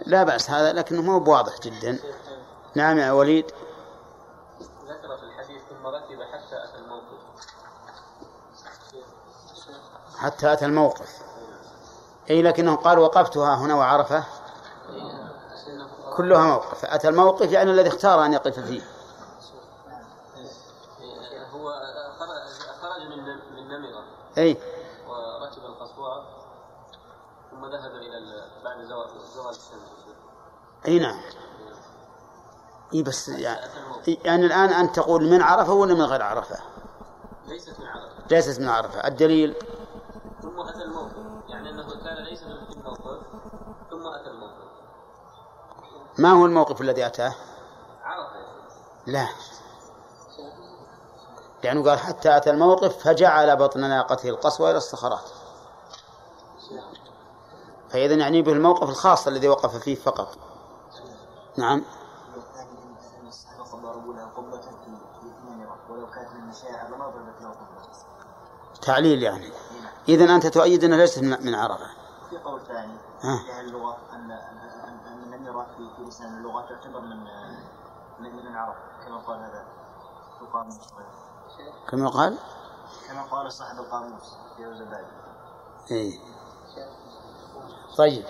لا بأس هذا لكنه مو بواضح جدا. نعم يا وليد ذكر في الحديث ثم ركب حتى أتى الموقف حتى أتى الموقف. أي لكنه قال وقفتها هنا وعرفة. كلها موقف. أتى الموقف يعني الذي اختار أن يقف فيه. هو خرج- من من نمرة. أي. وركب القصواء ثم ذهب إلى بعد زوال الشمس أي نعم. أي بس يعني, يعني الآن أنت تقول من عرفة ولا من غير عرفة؟ ليست من عرفة. ليست من عرفة. الدليل؟ ما هو الموقف الذي أتاه؟ لا. لأنه قال حتى أتى الموقف فجعل بطن ناقته القصوى إلى الصخرات. فإذا يعني به الموقف الخاص الذي وقف فيه فقط. نعم. تعليل يعني. إذا أنت تؤيد أنها ليست من عرفة. في قول ثاني أهل اللغة أن النمرة في في لسان اللغة تعتبر من من من عرفة كما قال هذا في القاموس كما قال؟ كما قال صاحب القاموس في الزبادي إيه. طيب.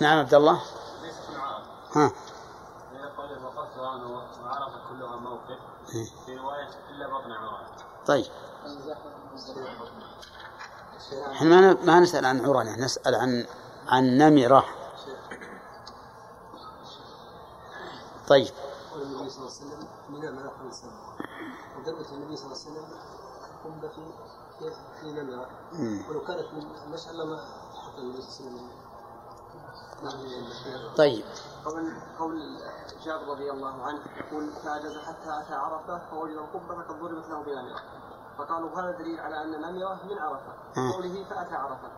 نعم عبد الله. ليست ها. إذا قال كلها موقف إيه. في رواية إلا بطن عمران طيب. إحنا ما ن- ما نسأل عن عرنة نسأل عن عن نمرة. طيب. قول النبي صلى الله عليه وسلم من النبي صلى الله عليه وسلم قم في في في نمرة مم. ولو كانت من النبي صلى الله عليه وسلم. طيب. قول قول جابر رضي الله عنه يقول فأجاز حتى أتى عرفة فوجد القبة قد ضربت له بنمرة فقالوا هذا دليل على أن نمرة من عرفة. آه. قوله فأتى عرفة.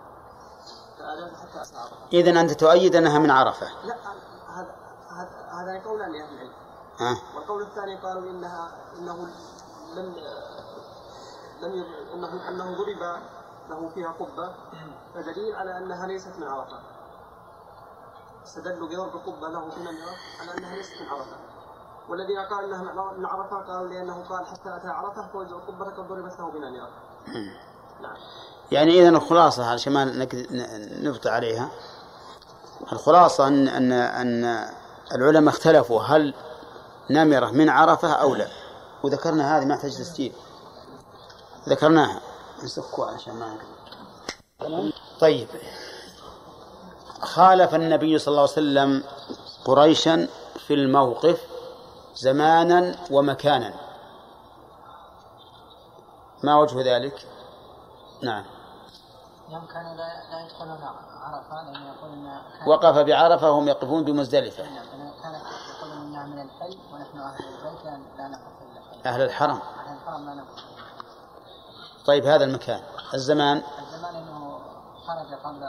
فأجاز حتى أتى عرفة. إذا أنت تؤيد أنها من عرفة. لا هذا هذا قولان لأهل العلم. ها؟ والقول الثاني قالوا إنها إنه لم لم انه إنه ضرب له فيها قبة. فدليل على أنها ليست من عرفة. استدلوا بضرب قبة له في نمره على أنها ليست من عرفة. والذين قالوا إنها من عرفه قالوا لأنه قال حتى أتى عرفة فوجد القبه قد ضربت له بنمره نعم. يعني إذا الخلاصة عشان ما نك- ن- نبطئ عليها. الخلاصة أن أن أن العلماء اختلفوا هل نمرة من عرفة أو لا. وذكرنا هذه ما تحتاج تسجيل ذكرناها. نسكوها عشان ما. طيب. خالف النبي صلى الله عليه وسلم قريشا في الموقف زمانا ومكانا. ما وجه ذلك؟ نعم. كانوا لا يدخلون عرفة لأن كان- وقف بعرفة وهم يقفون بمزدلفة. نعم، يقولون إنها من الحل ونحن أهل البيت لا نقف إلا أهل الحرم. أهل الحرم لا نقف طيب هذا المكان. الزمان. الزمان أنه خرج قبل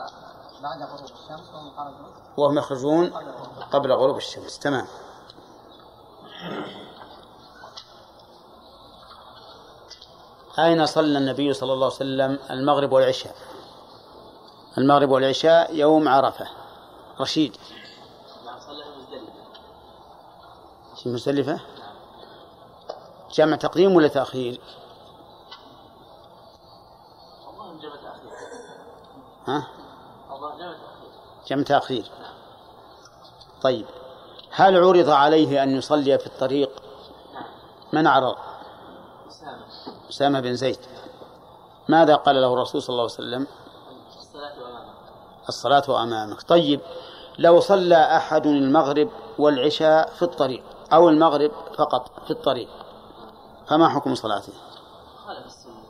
بعد غروب الشمس وهم خرجوا وهم يخرجون قبل غروب الشمس. تمام. أين صلى النبي صلى الله عليه وسلم المغرب والعشاء؟ المغرب والعشاء يوم عرفة. رشيد. في مزدلفة؟ جمع تقديم ولا تأخير؟ ها؟ جمع تأخير. طيب. هل عرض عليه أن يصلي في الطريق؟ من عرض أسامة بن زيد. ماذا قال له الرسول صلى الله عليه وسلم؟ الصلاة أمامه الصلاة أمامك طيب لو صلى أحد المغرب والعشاء في الطريق أو المغرب فقط في الطريق فما حكم صلاته؟ خالف السنة.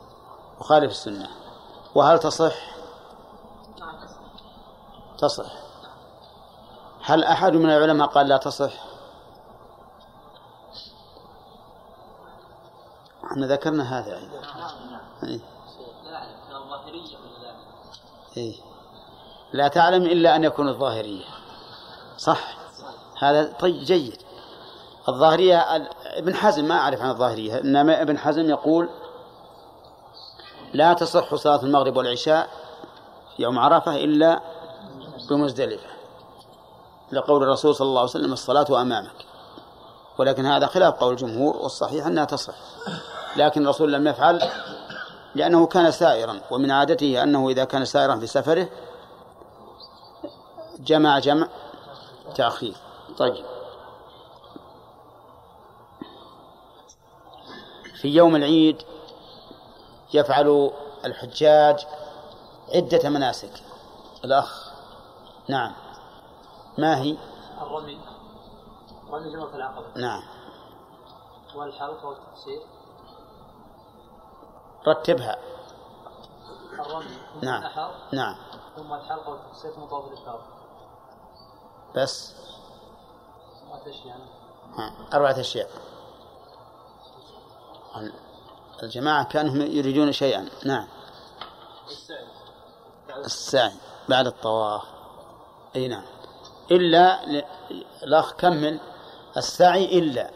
مخالف السنة. وهل تصح؟ نعم تصح. تصح. هل أحد من العلماء قال لا تصح؟ إحنا ذكرنا هذا أيضا إيه. لا أعلم كان ظاهرية ولا لا لا تعلم إلا أن يكون الظاهرية. صح. هذا طيب جيد. الظاهرية ال- ابن حزم ما أعرف عن الظاهرية إنما ابن حزم يقول لا تصح صلاة المغرب والعشاء يوم عرفة إلا بمزدلفة. لقول الرسول صلى الله عليه وسلم الصلاة أمامك. ولكن هذا خلاف قول الجمهور والصحيح أنها تصح. لكن الرسول لم يفعل لأنه كان سائرا ومن عادته أنه إذا كان سائرا في سفره جمع جمع تأخير. طيب. في يوم العيد يفعل الحجاج عدة مناسك. الأخ نعم. ما هي؟ الرمي. رمي جمرة العقبة. نعم. والحلق والتقصير. رتبها. نعم. نعم. ثم الحلق والتقصير ثم طواف الإفاضة بس يعني ها. أربعة أشياء. الجماعة كأنهم يريدون شيئا. نعم. السعي. بعد الطواف. أي نعم. إلا ل- الأخ كمل. السعي إلا.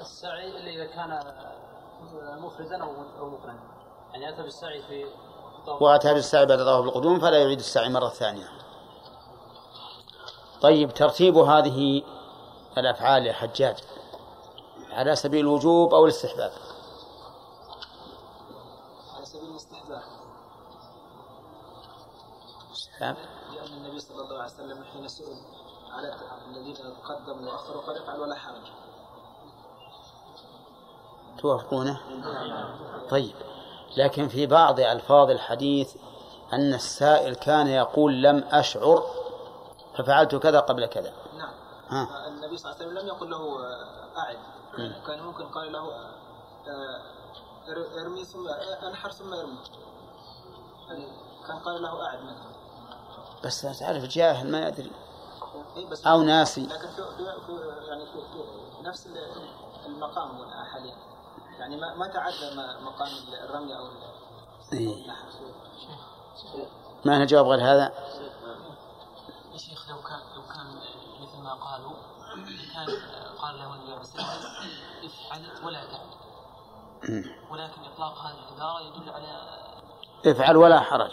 السعي إلا إذا كان مفردا أو مقرنا يعني أتى بالسعي في وأتى بالسعي بعد طواف القدوم فلا يعيد السعي مرة ثانية. طيب ترتيب هذه الأفعال يا حجاج على سبيل الوجوب أو الاستحباب؟ على سبيل الاستحباب. استحباب. لأن النبي صلى الله عليه وسلم حين سئل على الذين قدموا وأخروا قال افعل ولا حرج. توافقونه؟ طيب. لكن في بعض ألفاظ الحديث أن السائل كان يقول لم أشعر ففعلت كذا قبل كذا. نعم. ها. النبي صلى الله عليه وسلم لم يقل له أعد. كان ممكن قال له آه، ار- ارمي ثم آه، انحر ثم ارمي. يعني كان قال له أعد مثلا. بس تعرف جاهل ما يدري إيه أو ناسي. لكن في, يعني في, نفس ال- المقام حاليا. يعني ما ما تعدى مقام الرمي أو إيه. النحر. ما لنا جواب غير هذا؟ يا شيخ لو كان لو كان مثل ما قالوا كان قال له النبي عليه الصلاه والسلام افعل ولا تعد. ولكن إطلاق هذه العبارة يدل على افعل ولا حرج.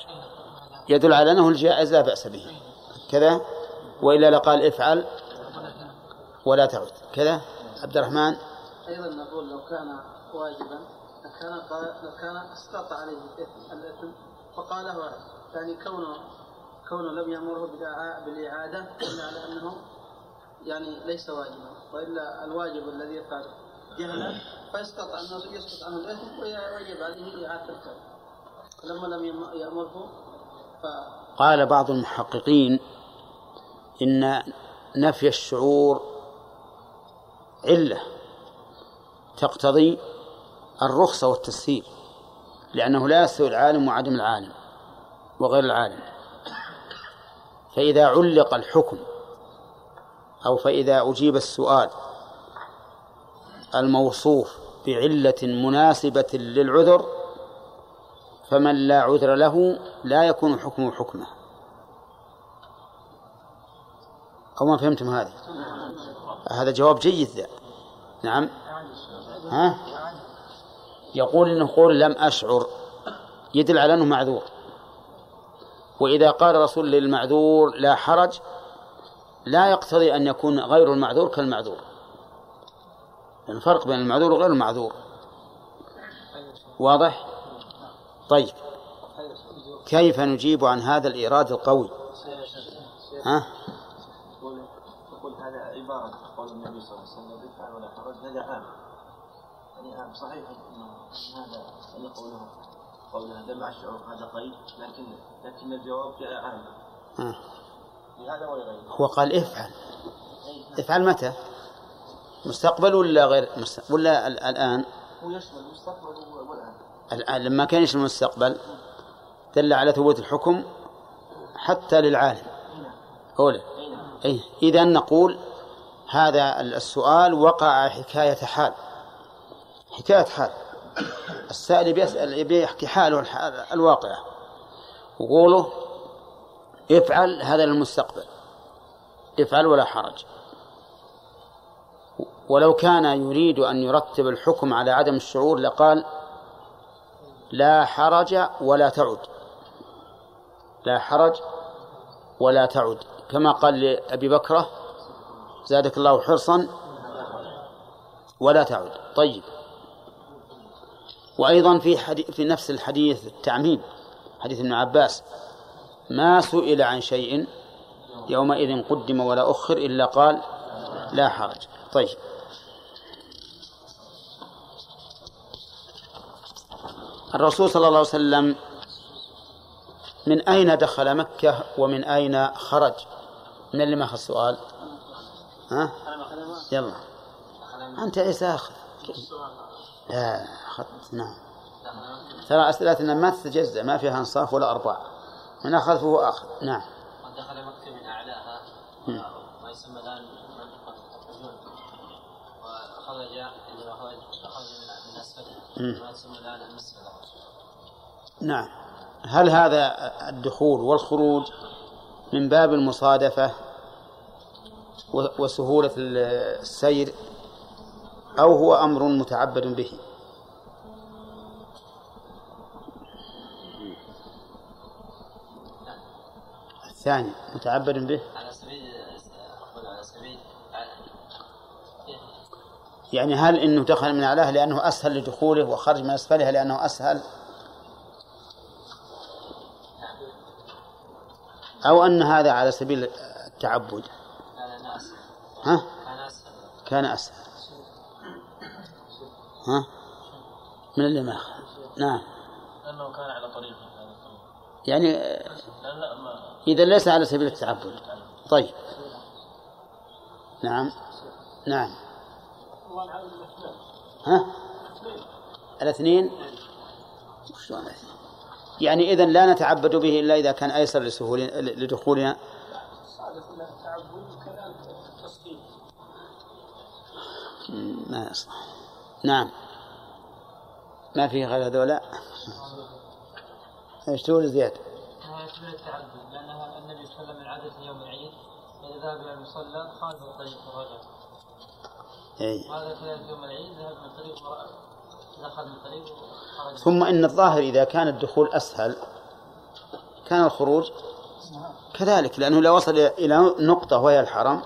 يدل على أنه الجائز لا بأس به. كذا؟ وإلا لقال افعل ولا تعد. كذا؟ عبد الرحمن؟ أيضا نقول لو كان واجبا لكان قال لكان أسقط عليه الإثم فقاله واحد يعني كونه كونه لم يأمره بالإعا- بالإعادة دل على أنه يعني ليس واجبا وإلا الواجب الذي يفعل جهلا. فيسقط عنه يسقط عنه الإثم ويجب عليه إعادة الفعل لما لم يأمره ف قال بعض المحققين إن نفي الشعور علة تقتضي الرخصة والتسهيل لأنه لا يستوي العالم وعدم العالم وغير العالم. فإذا علق الحكم أو فإذا أجيب السؤال الموصوف بعلة مناسبة للعذر فمن لا عذر له لا يكون حكمه حكمه. أو ما فهمتم هذه؟ هذا جواب جيد ذا. نعم. ها؟ يقول إنه قول لم أشعر. يدل على أنه معذور. وإذا قال رسول للمعذور لا حرج لا يقتضي أن يكون غير المعذور كالمعذور. الفرق بين المعذور وغير المعذور. واضح؟ طيب. كيف نجيب عن هذا الإيراد القوي؟ ها؟ يقول هذا عبارة قول النبي صلى الله عليه وسلم ولا حرج عام صحيح إنه هذا أن قوله قولها دمع الشعور هذا قيد لكن لكن الجواب جاء عام ها. لهذا ولغيره هو قال افعل. افعل متى؟ مستقبل ولا غير مست... ولا ال- الآن؟ هو يشمل المستقبل والآن. الآن لما كان يشمل المستقبل دل على ثبوت الحكم حتى للعالم. أولى أي إذا نقول هذا السؤال وقع حكاية حال. حكاية حال. السائل بيسأل بيحكي حاله الحال الواقعة وقوله افعل هذا للمستقبل. افعل ولا حرج. ولو كان يريد أن يرتب الحكم على عدم الشعور لقال لا حرج ولا تعد. لا حرج ولا تعد. كما قال لأبي بكرة زادك الله حرصا ولا تعد. طيب. وأيضا في حديث في نفس الحديث التعميم حديث ابن عباس ما سئل عن شيء يومئذ قدم ولا أخر إلا قال لا حرج. طيب. الرسول صلى الله عليه وسلم من أين دخل مكة ومن أين خرج؟ من اللي ما السؤال ها؟ يلا. أنت عيسى أخذ؟ لا أخذت نعم. ترى أسئلتنا ما تتجزأ ما فيها إنصاف ولا أرباع. من أخذ فهو أخذ نعم. ودخل مكة من أعلاها. ما يسمى الآن منطقة الحجون. وخرج عندما خرج خرج من من أسفلها. ما يسمى الآن المسفلة نعم. هل هذا الدخول والخروج من باب المصادفة وسهولة السير؟ أو هو أمر متعبد به. الثاني متعبد به. يعني هل إنه دخل من اعلاه لأنه أسهل لدخوله وخرج من اسفلها لأنه أسهل؟ أو أن هذا على سبيل التعبد. ها؟ كان أسهل. كان أسهل. ها؟ من اللي ما نعم. لأنه كان على طريقه. يعني لا لا ما. إذا ليس على سبيل التعبد. طيب. نعم. نعم. ها؟ الاثنين؟ شلون الاثنين يعني إذا لا نتعبد به إلا إذا كان أيسر لسهول لدخولنا. ما يصلح. نعم. ما فيه غير هذولا. إيش تقول زياد؟ هذا يشمل التعبد لأنها النبي صلى الله عليه وسلم من عادة يوم العيد إذا ذهب إلى المصلى خالف الطريق ورجع أي. وهذا كذلك يوم العيد ذهب من طريق ورأى- دخل من طريق وخرج ثم إن الظاهر إذا كان الدخول أسهل كان الخروج كذلك لأنه لو وصل إلى نقطة وهي الحرم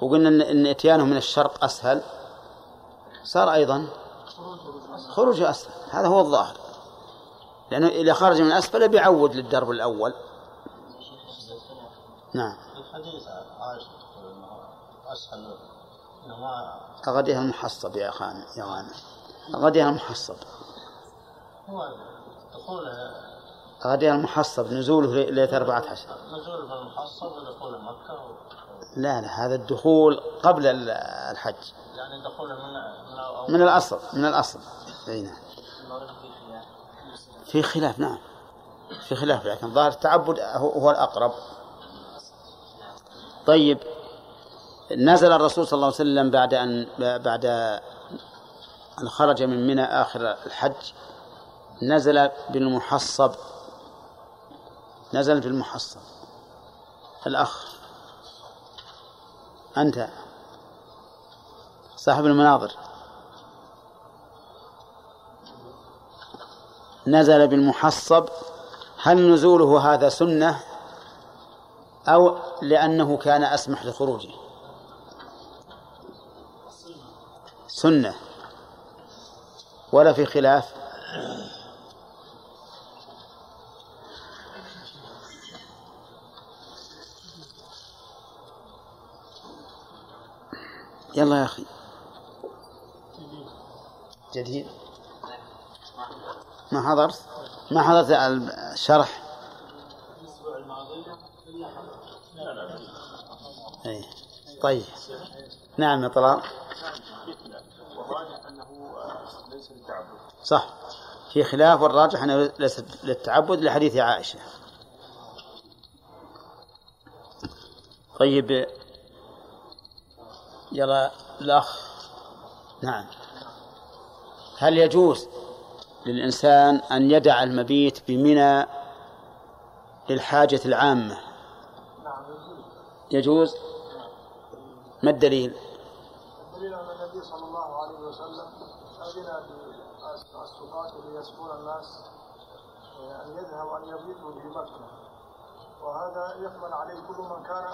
وقلنا إن إتيانه من الشرق أسهل. صار أيضا خروجه أسهل هذا هو الظاهر. لأنه إذا خرج من أسفل بيعود للدرب الأول. نعم. الحديث أغديها المحصب يا خان يا غانم أغديها المحصب. هو أغديها المحصب. نزوله ليلة أربعة عشر. نزول في المحصب ودخول مكة. لا لا هذا الدخول قبل ال- الحج. يعني دخول من من الأصل من الأصل. أي نعم. في خلاف. نعم. في خلاف لكن ظاهر التعبد هو الأقرب. طيب نزل الرسول صلى الله عليه وسلم بعد أن بعد أن خرج من منى آخر الحج نزل بالمحصب. نزل في المحصب الأخ. أنت. صاحب المناظر. نزل بالمحصب هل نزوله هذا سنة؟ أو لأنه كان أسمح لخروجه. سنة. ولا في خلاف؟ يلا يا أخي. جديد. ما حضرت؟ ما حضرت الشرح. الأسبوع الماضي أي. طيب. نعم يا طلال. صح. في خلاف والراجح أنه ليس للتعبد لحديث عائشة. طيب. يلا الأخ. نعم. هل يجوز للإنسان أن يدع المبيت بمنى للحاجة العامة؟ يجوز؟ ما الدليل؟ دليل أن النبي صلى الله عليه وسلم أذن للسقاة ليسكن الناس أن يذهبوا أن يبيتوا في مكة. وهذا يحمل عليه كل من كان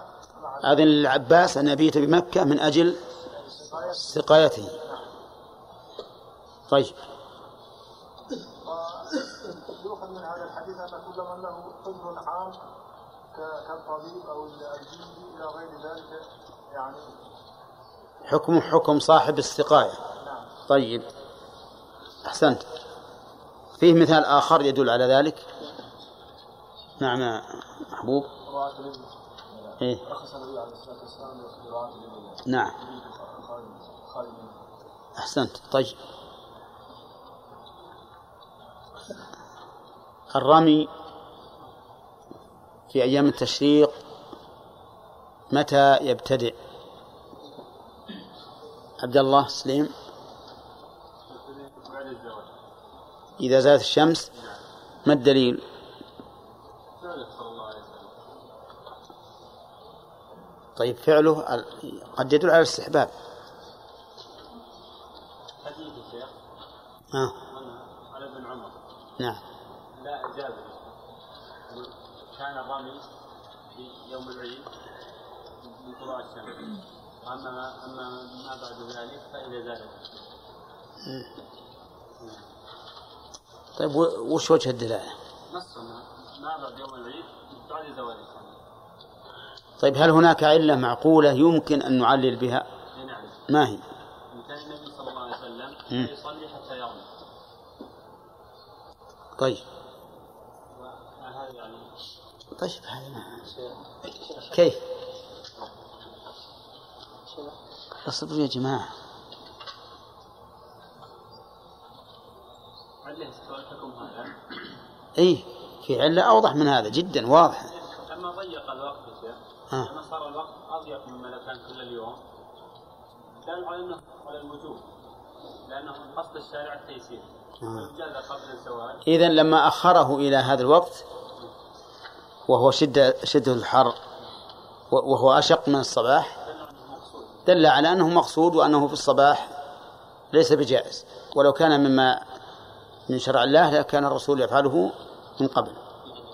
مع أذن للعباس أن يبيت بمكة من أجل سقايته. طيب. يؤخذ من هذا الحديث أن كل من له طب عام كالطبيب أو الجندي إلى غير ذلك يعني حكم حكم صاحب السقاية. طيب. أحسنت. فيه مثال آخر يدل على ذلك؟ نعم. محبوب؟ إيه. نعم. أحسنت. طيب. الرمي في أيام التشريق متى يبتدئ؟ عبد الله سليم. إذا زالت الشمس ما الدليل فعله صلى الله عليه وسلم طيب فعله قد يدل على الاستحباب. حديث الشيخ. عن ابن عمر. نعم. لا جابر كان الرمي في يوم العيد من طلوع الشمس واما أما ما بعد ذلك فاذا زالت. طيب وش وجه الدلالة؟ نص ما ما بعد يوم العيد بعد زوال الشمس طيب هل هناك علة معقولة يمكن أن نعلل بها؟ ما هي؟ كان النبي صلى الله عليه وسلم يصلي حتى يرمي طيب. طيب هذا ما كيف؟ اصبروا يا جماعة. هذا؟ اي في علة أوضح من هذا جدا واضحة. لما ضيق الوقت آه. لما صار الوقت اضيق مما لو كان كل اليوم. دل على أنه على الوجوب لأنه من قصد الشارع التيسير. آه. إذا لما أخره إلى هذا الوقت وهو شدة شدة الحر وهو أشق من الصباح دل على أنه مقصود وأنه في الصباح ليس بجائز. ولو كان مما من شرع الله لكان الرسول يفعله من قبل.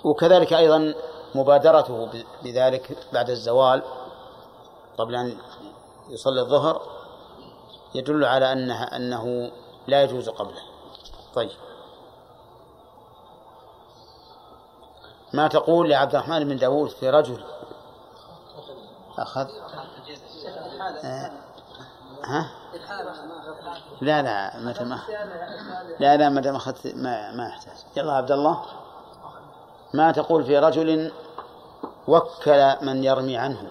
وكذلك أيضا مبادرته بذلك بعد الزوال قبل أن يصلي الظهر يدل على أنه أنه لا يجوز قبله. طيب. ما تقول لعبد الرحمن بن داود في رجل أخذ. ها؟ لا لا متى ما لا لا متى ما أخذت ما ما يحتاج يلا عبد الله. ما تقول في رجل وكل من يرمي عنه.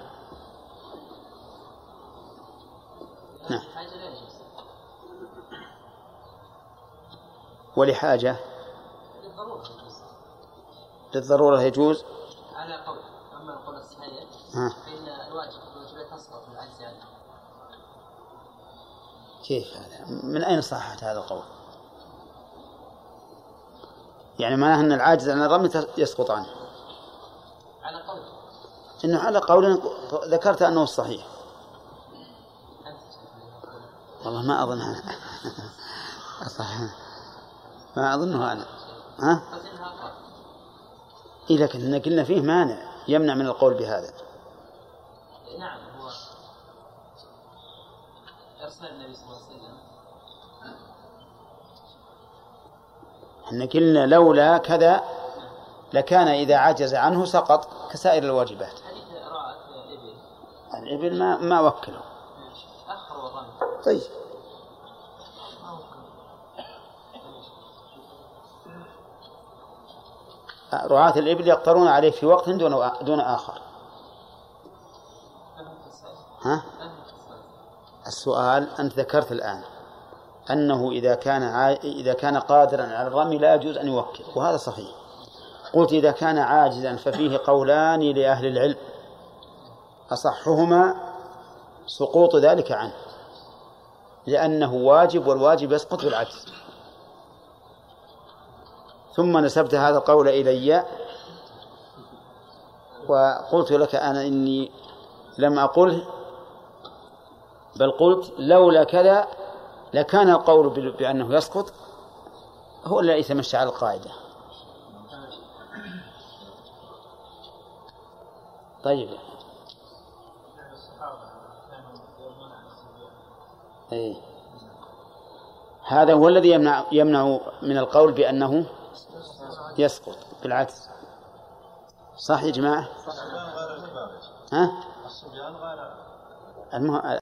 نعم. ولحاجة؟ للضرورة يجوز على قول أما القول الصحيح. فإن الواجب الواجبات تسقط العجز عنه كيف هذا؟ من أين صحة هذا القول؟ يعني معناه أن العاجز عن الرمي يسقط عنه. على قول. إنه على قول ذكرت أنه الصحيح والله ما أظن. أنا ما أظنه أنا. ها؟ إيه لكن قلنا فيه مانع يمنع من القول بهذا. نعم هو ارسل النبي صلى الله عليه وسلم إحنا قلنا لولا كذا لكان إذا عجز عنه سقط كسائر الواجبات. الإبل. ما ما وكله طيب. رعاة الإبل يقطرون عليه في وقت دون دون آخر. ها؟ السؤال أنت ذكرت الآن. أنه إذا كان. إذا كان قادرا على الرمي لا يجوز أن يوكل وهذا صحيح قلت إذا كان عاجزا ففيه قولان لأهل العلم أصحهما سقوط ذلك عنه لأنه واجب والواجب يسقط بالعجز ثم نسبت هذا القول إلي وقلت لك أنا إني لم أقله بل قلت لولا كذا لكان القول بأنه يسقط هو الذي يتمشى على القاعدة. طيب. أي هذا هو الذي يمنع يمنع من القول بأنه يسقط. بالعكس. صح يا جماعة؟ ها؟ المه...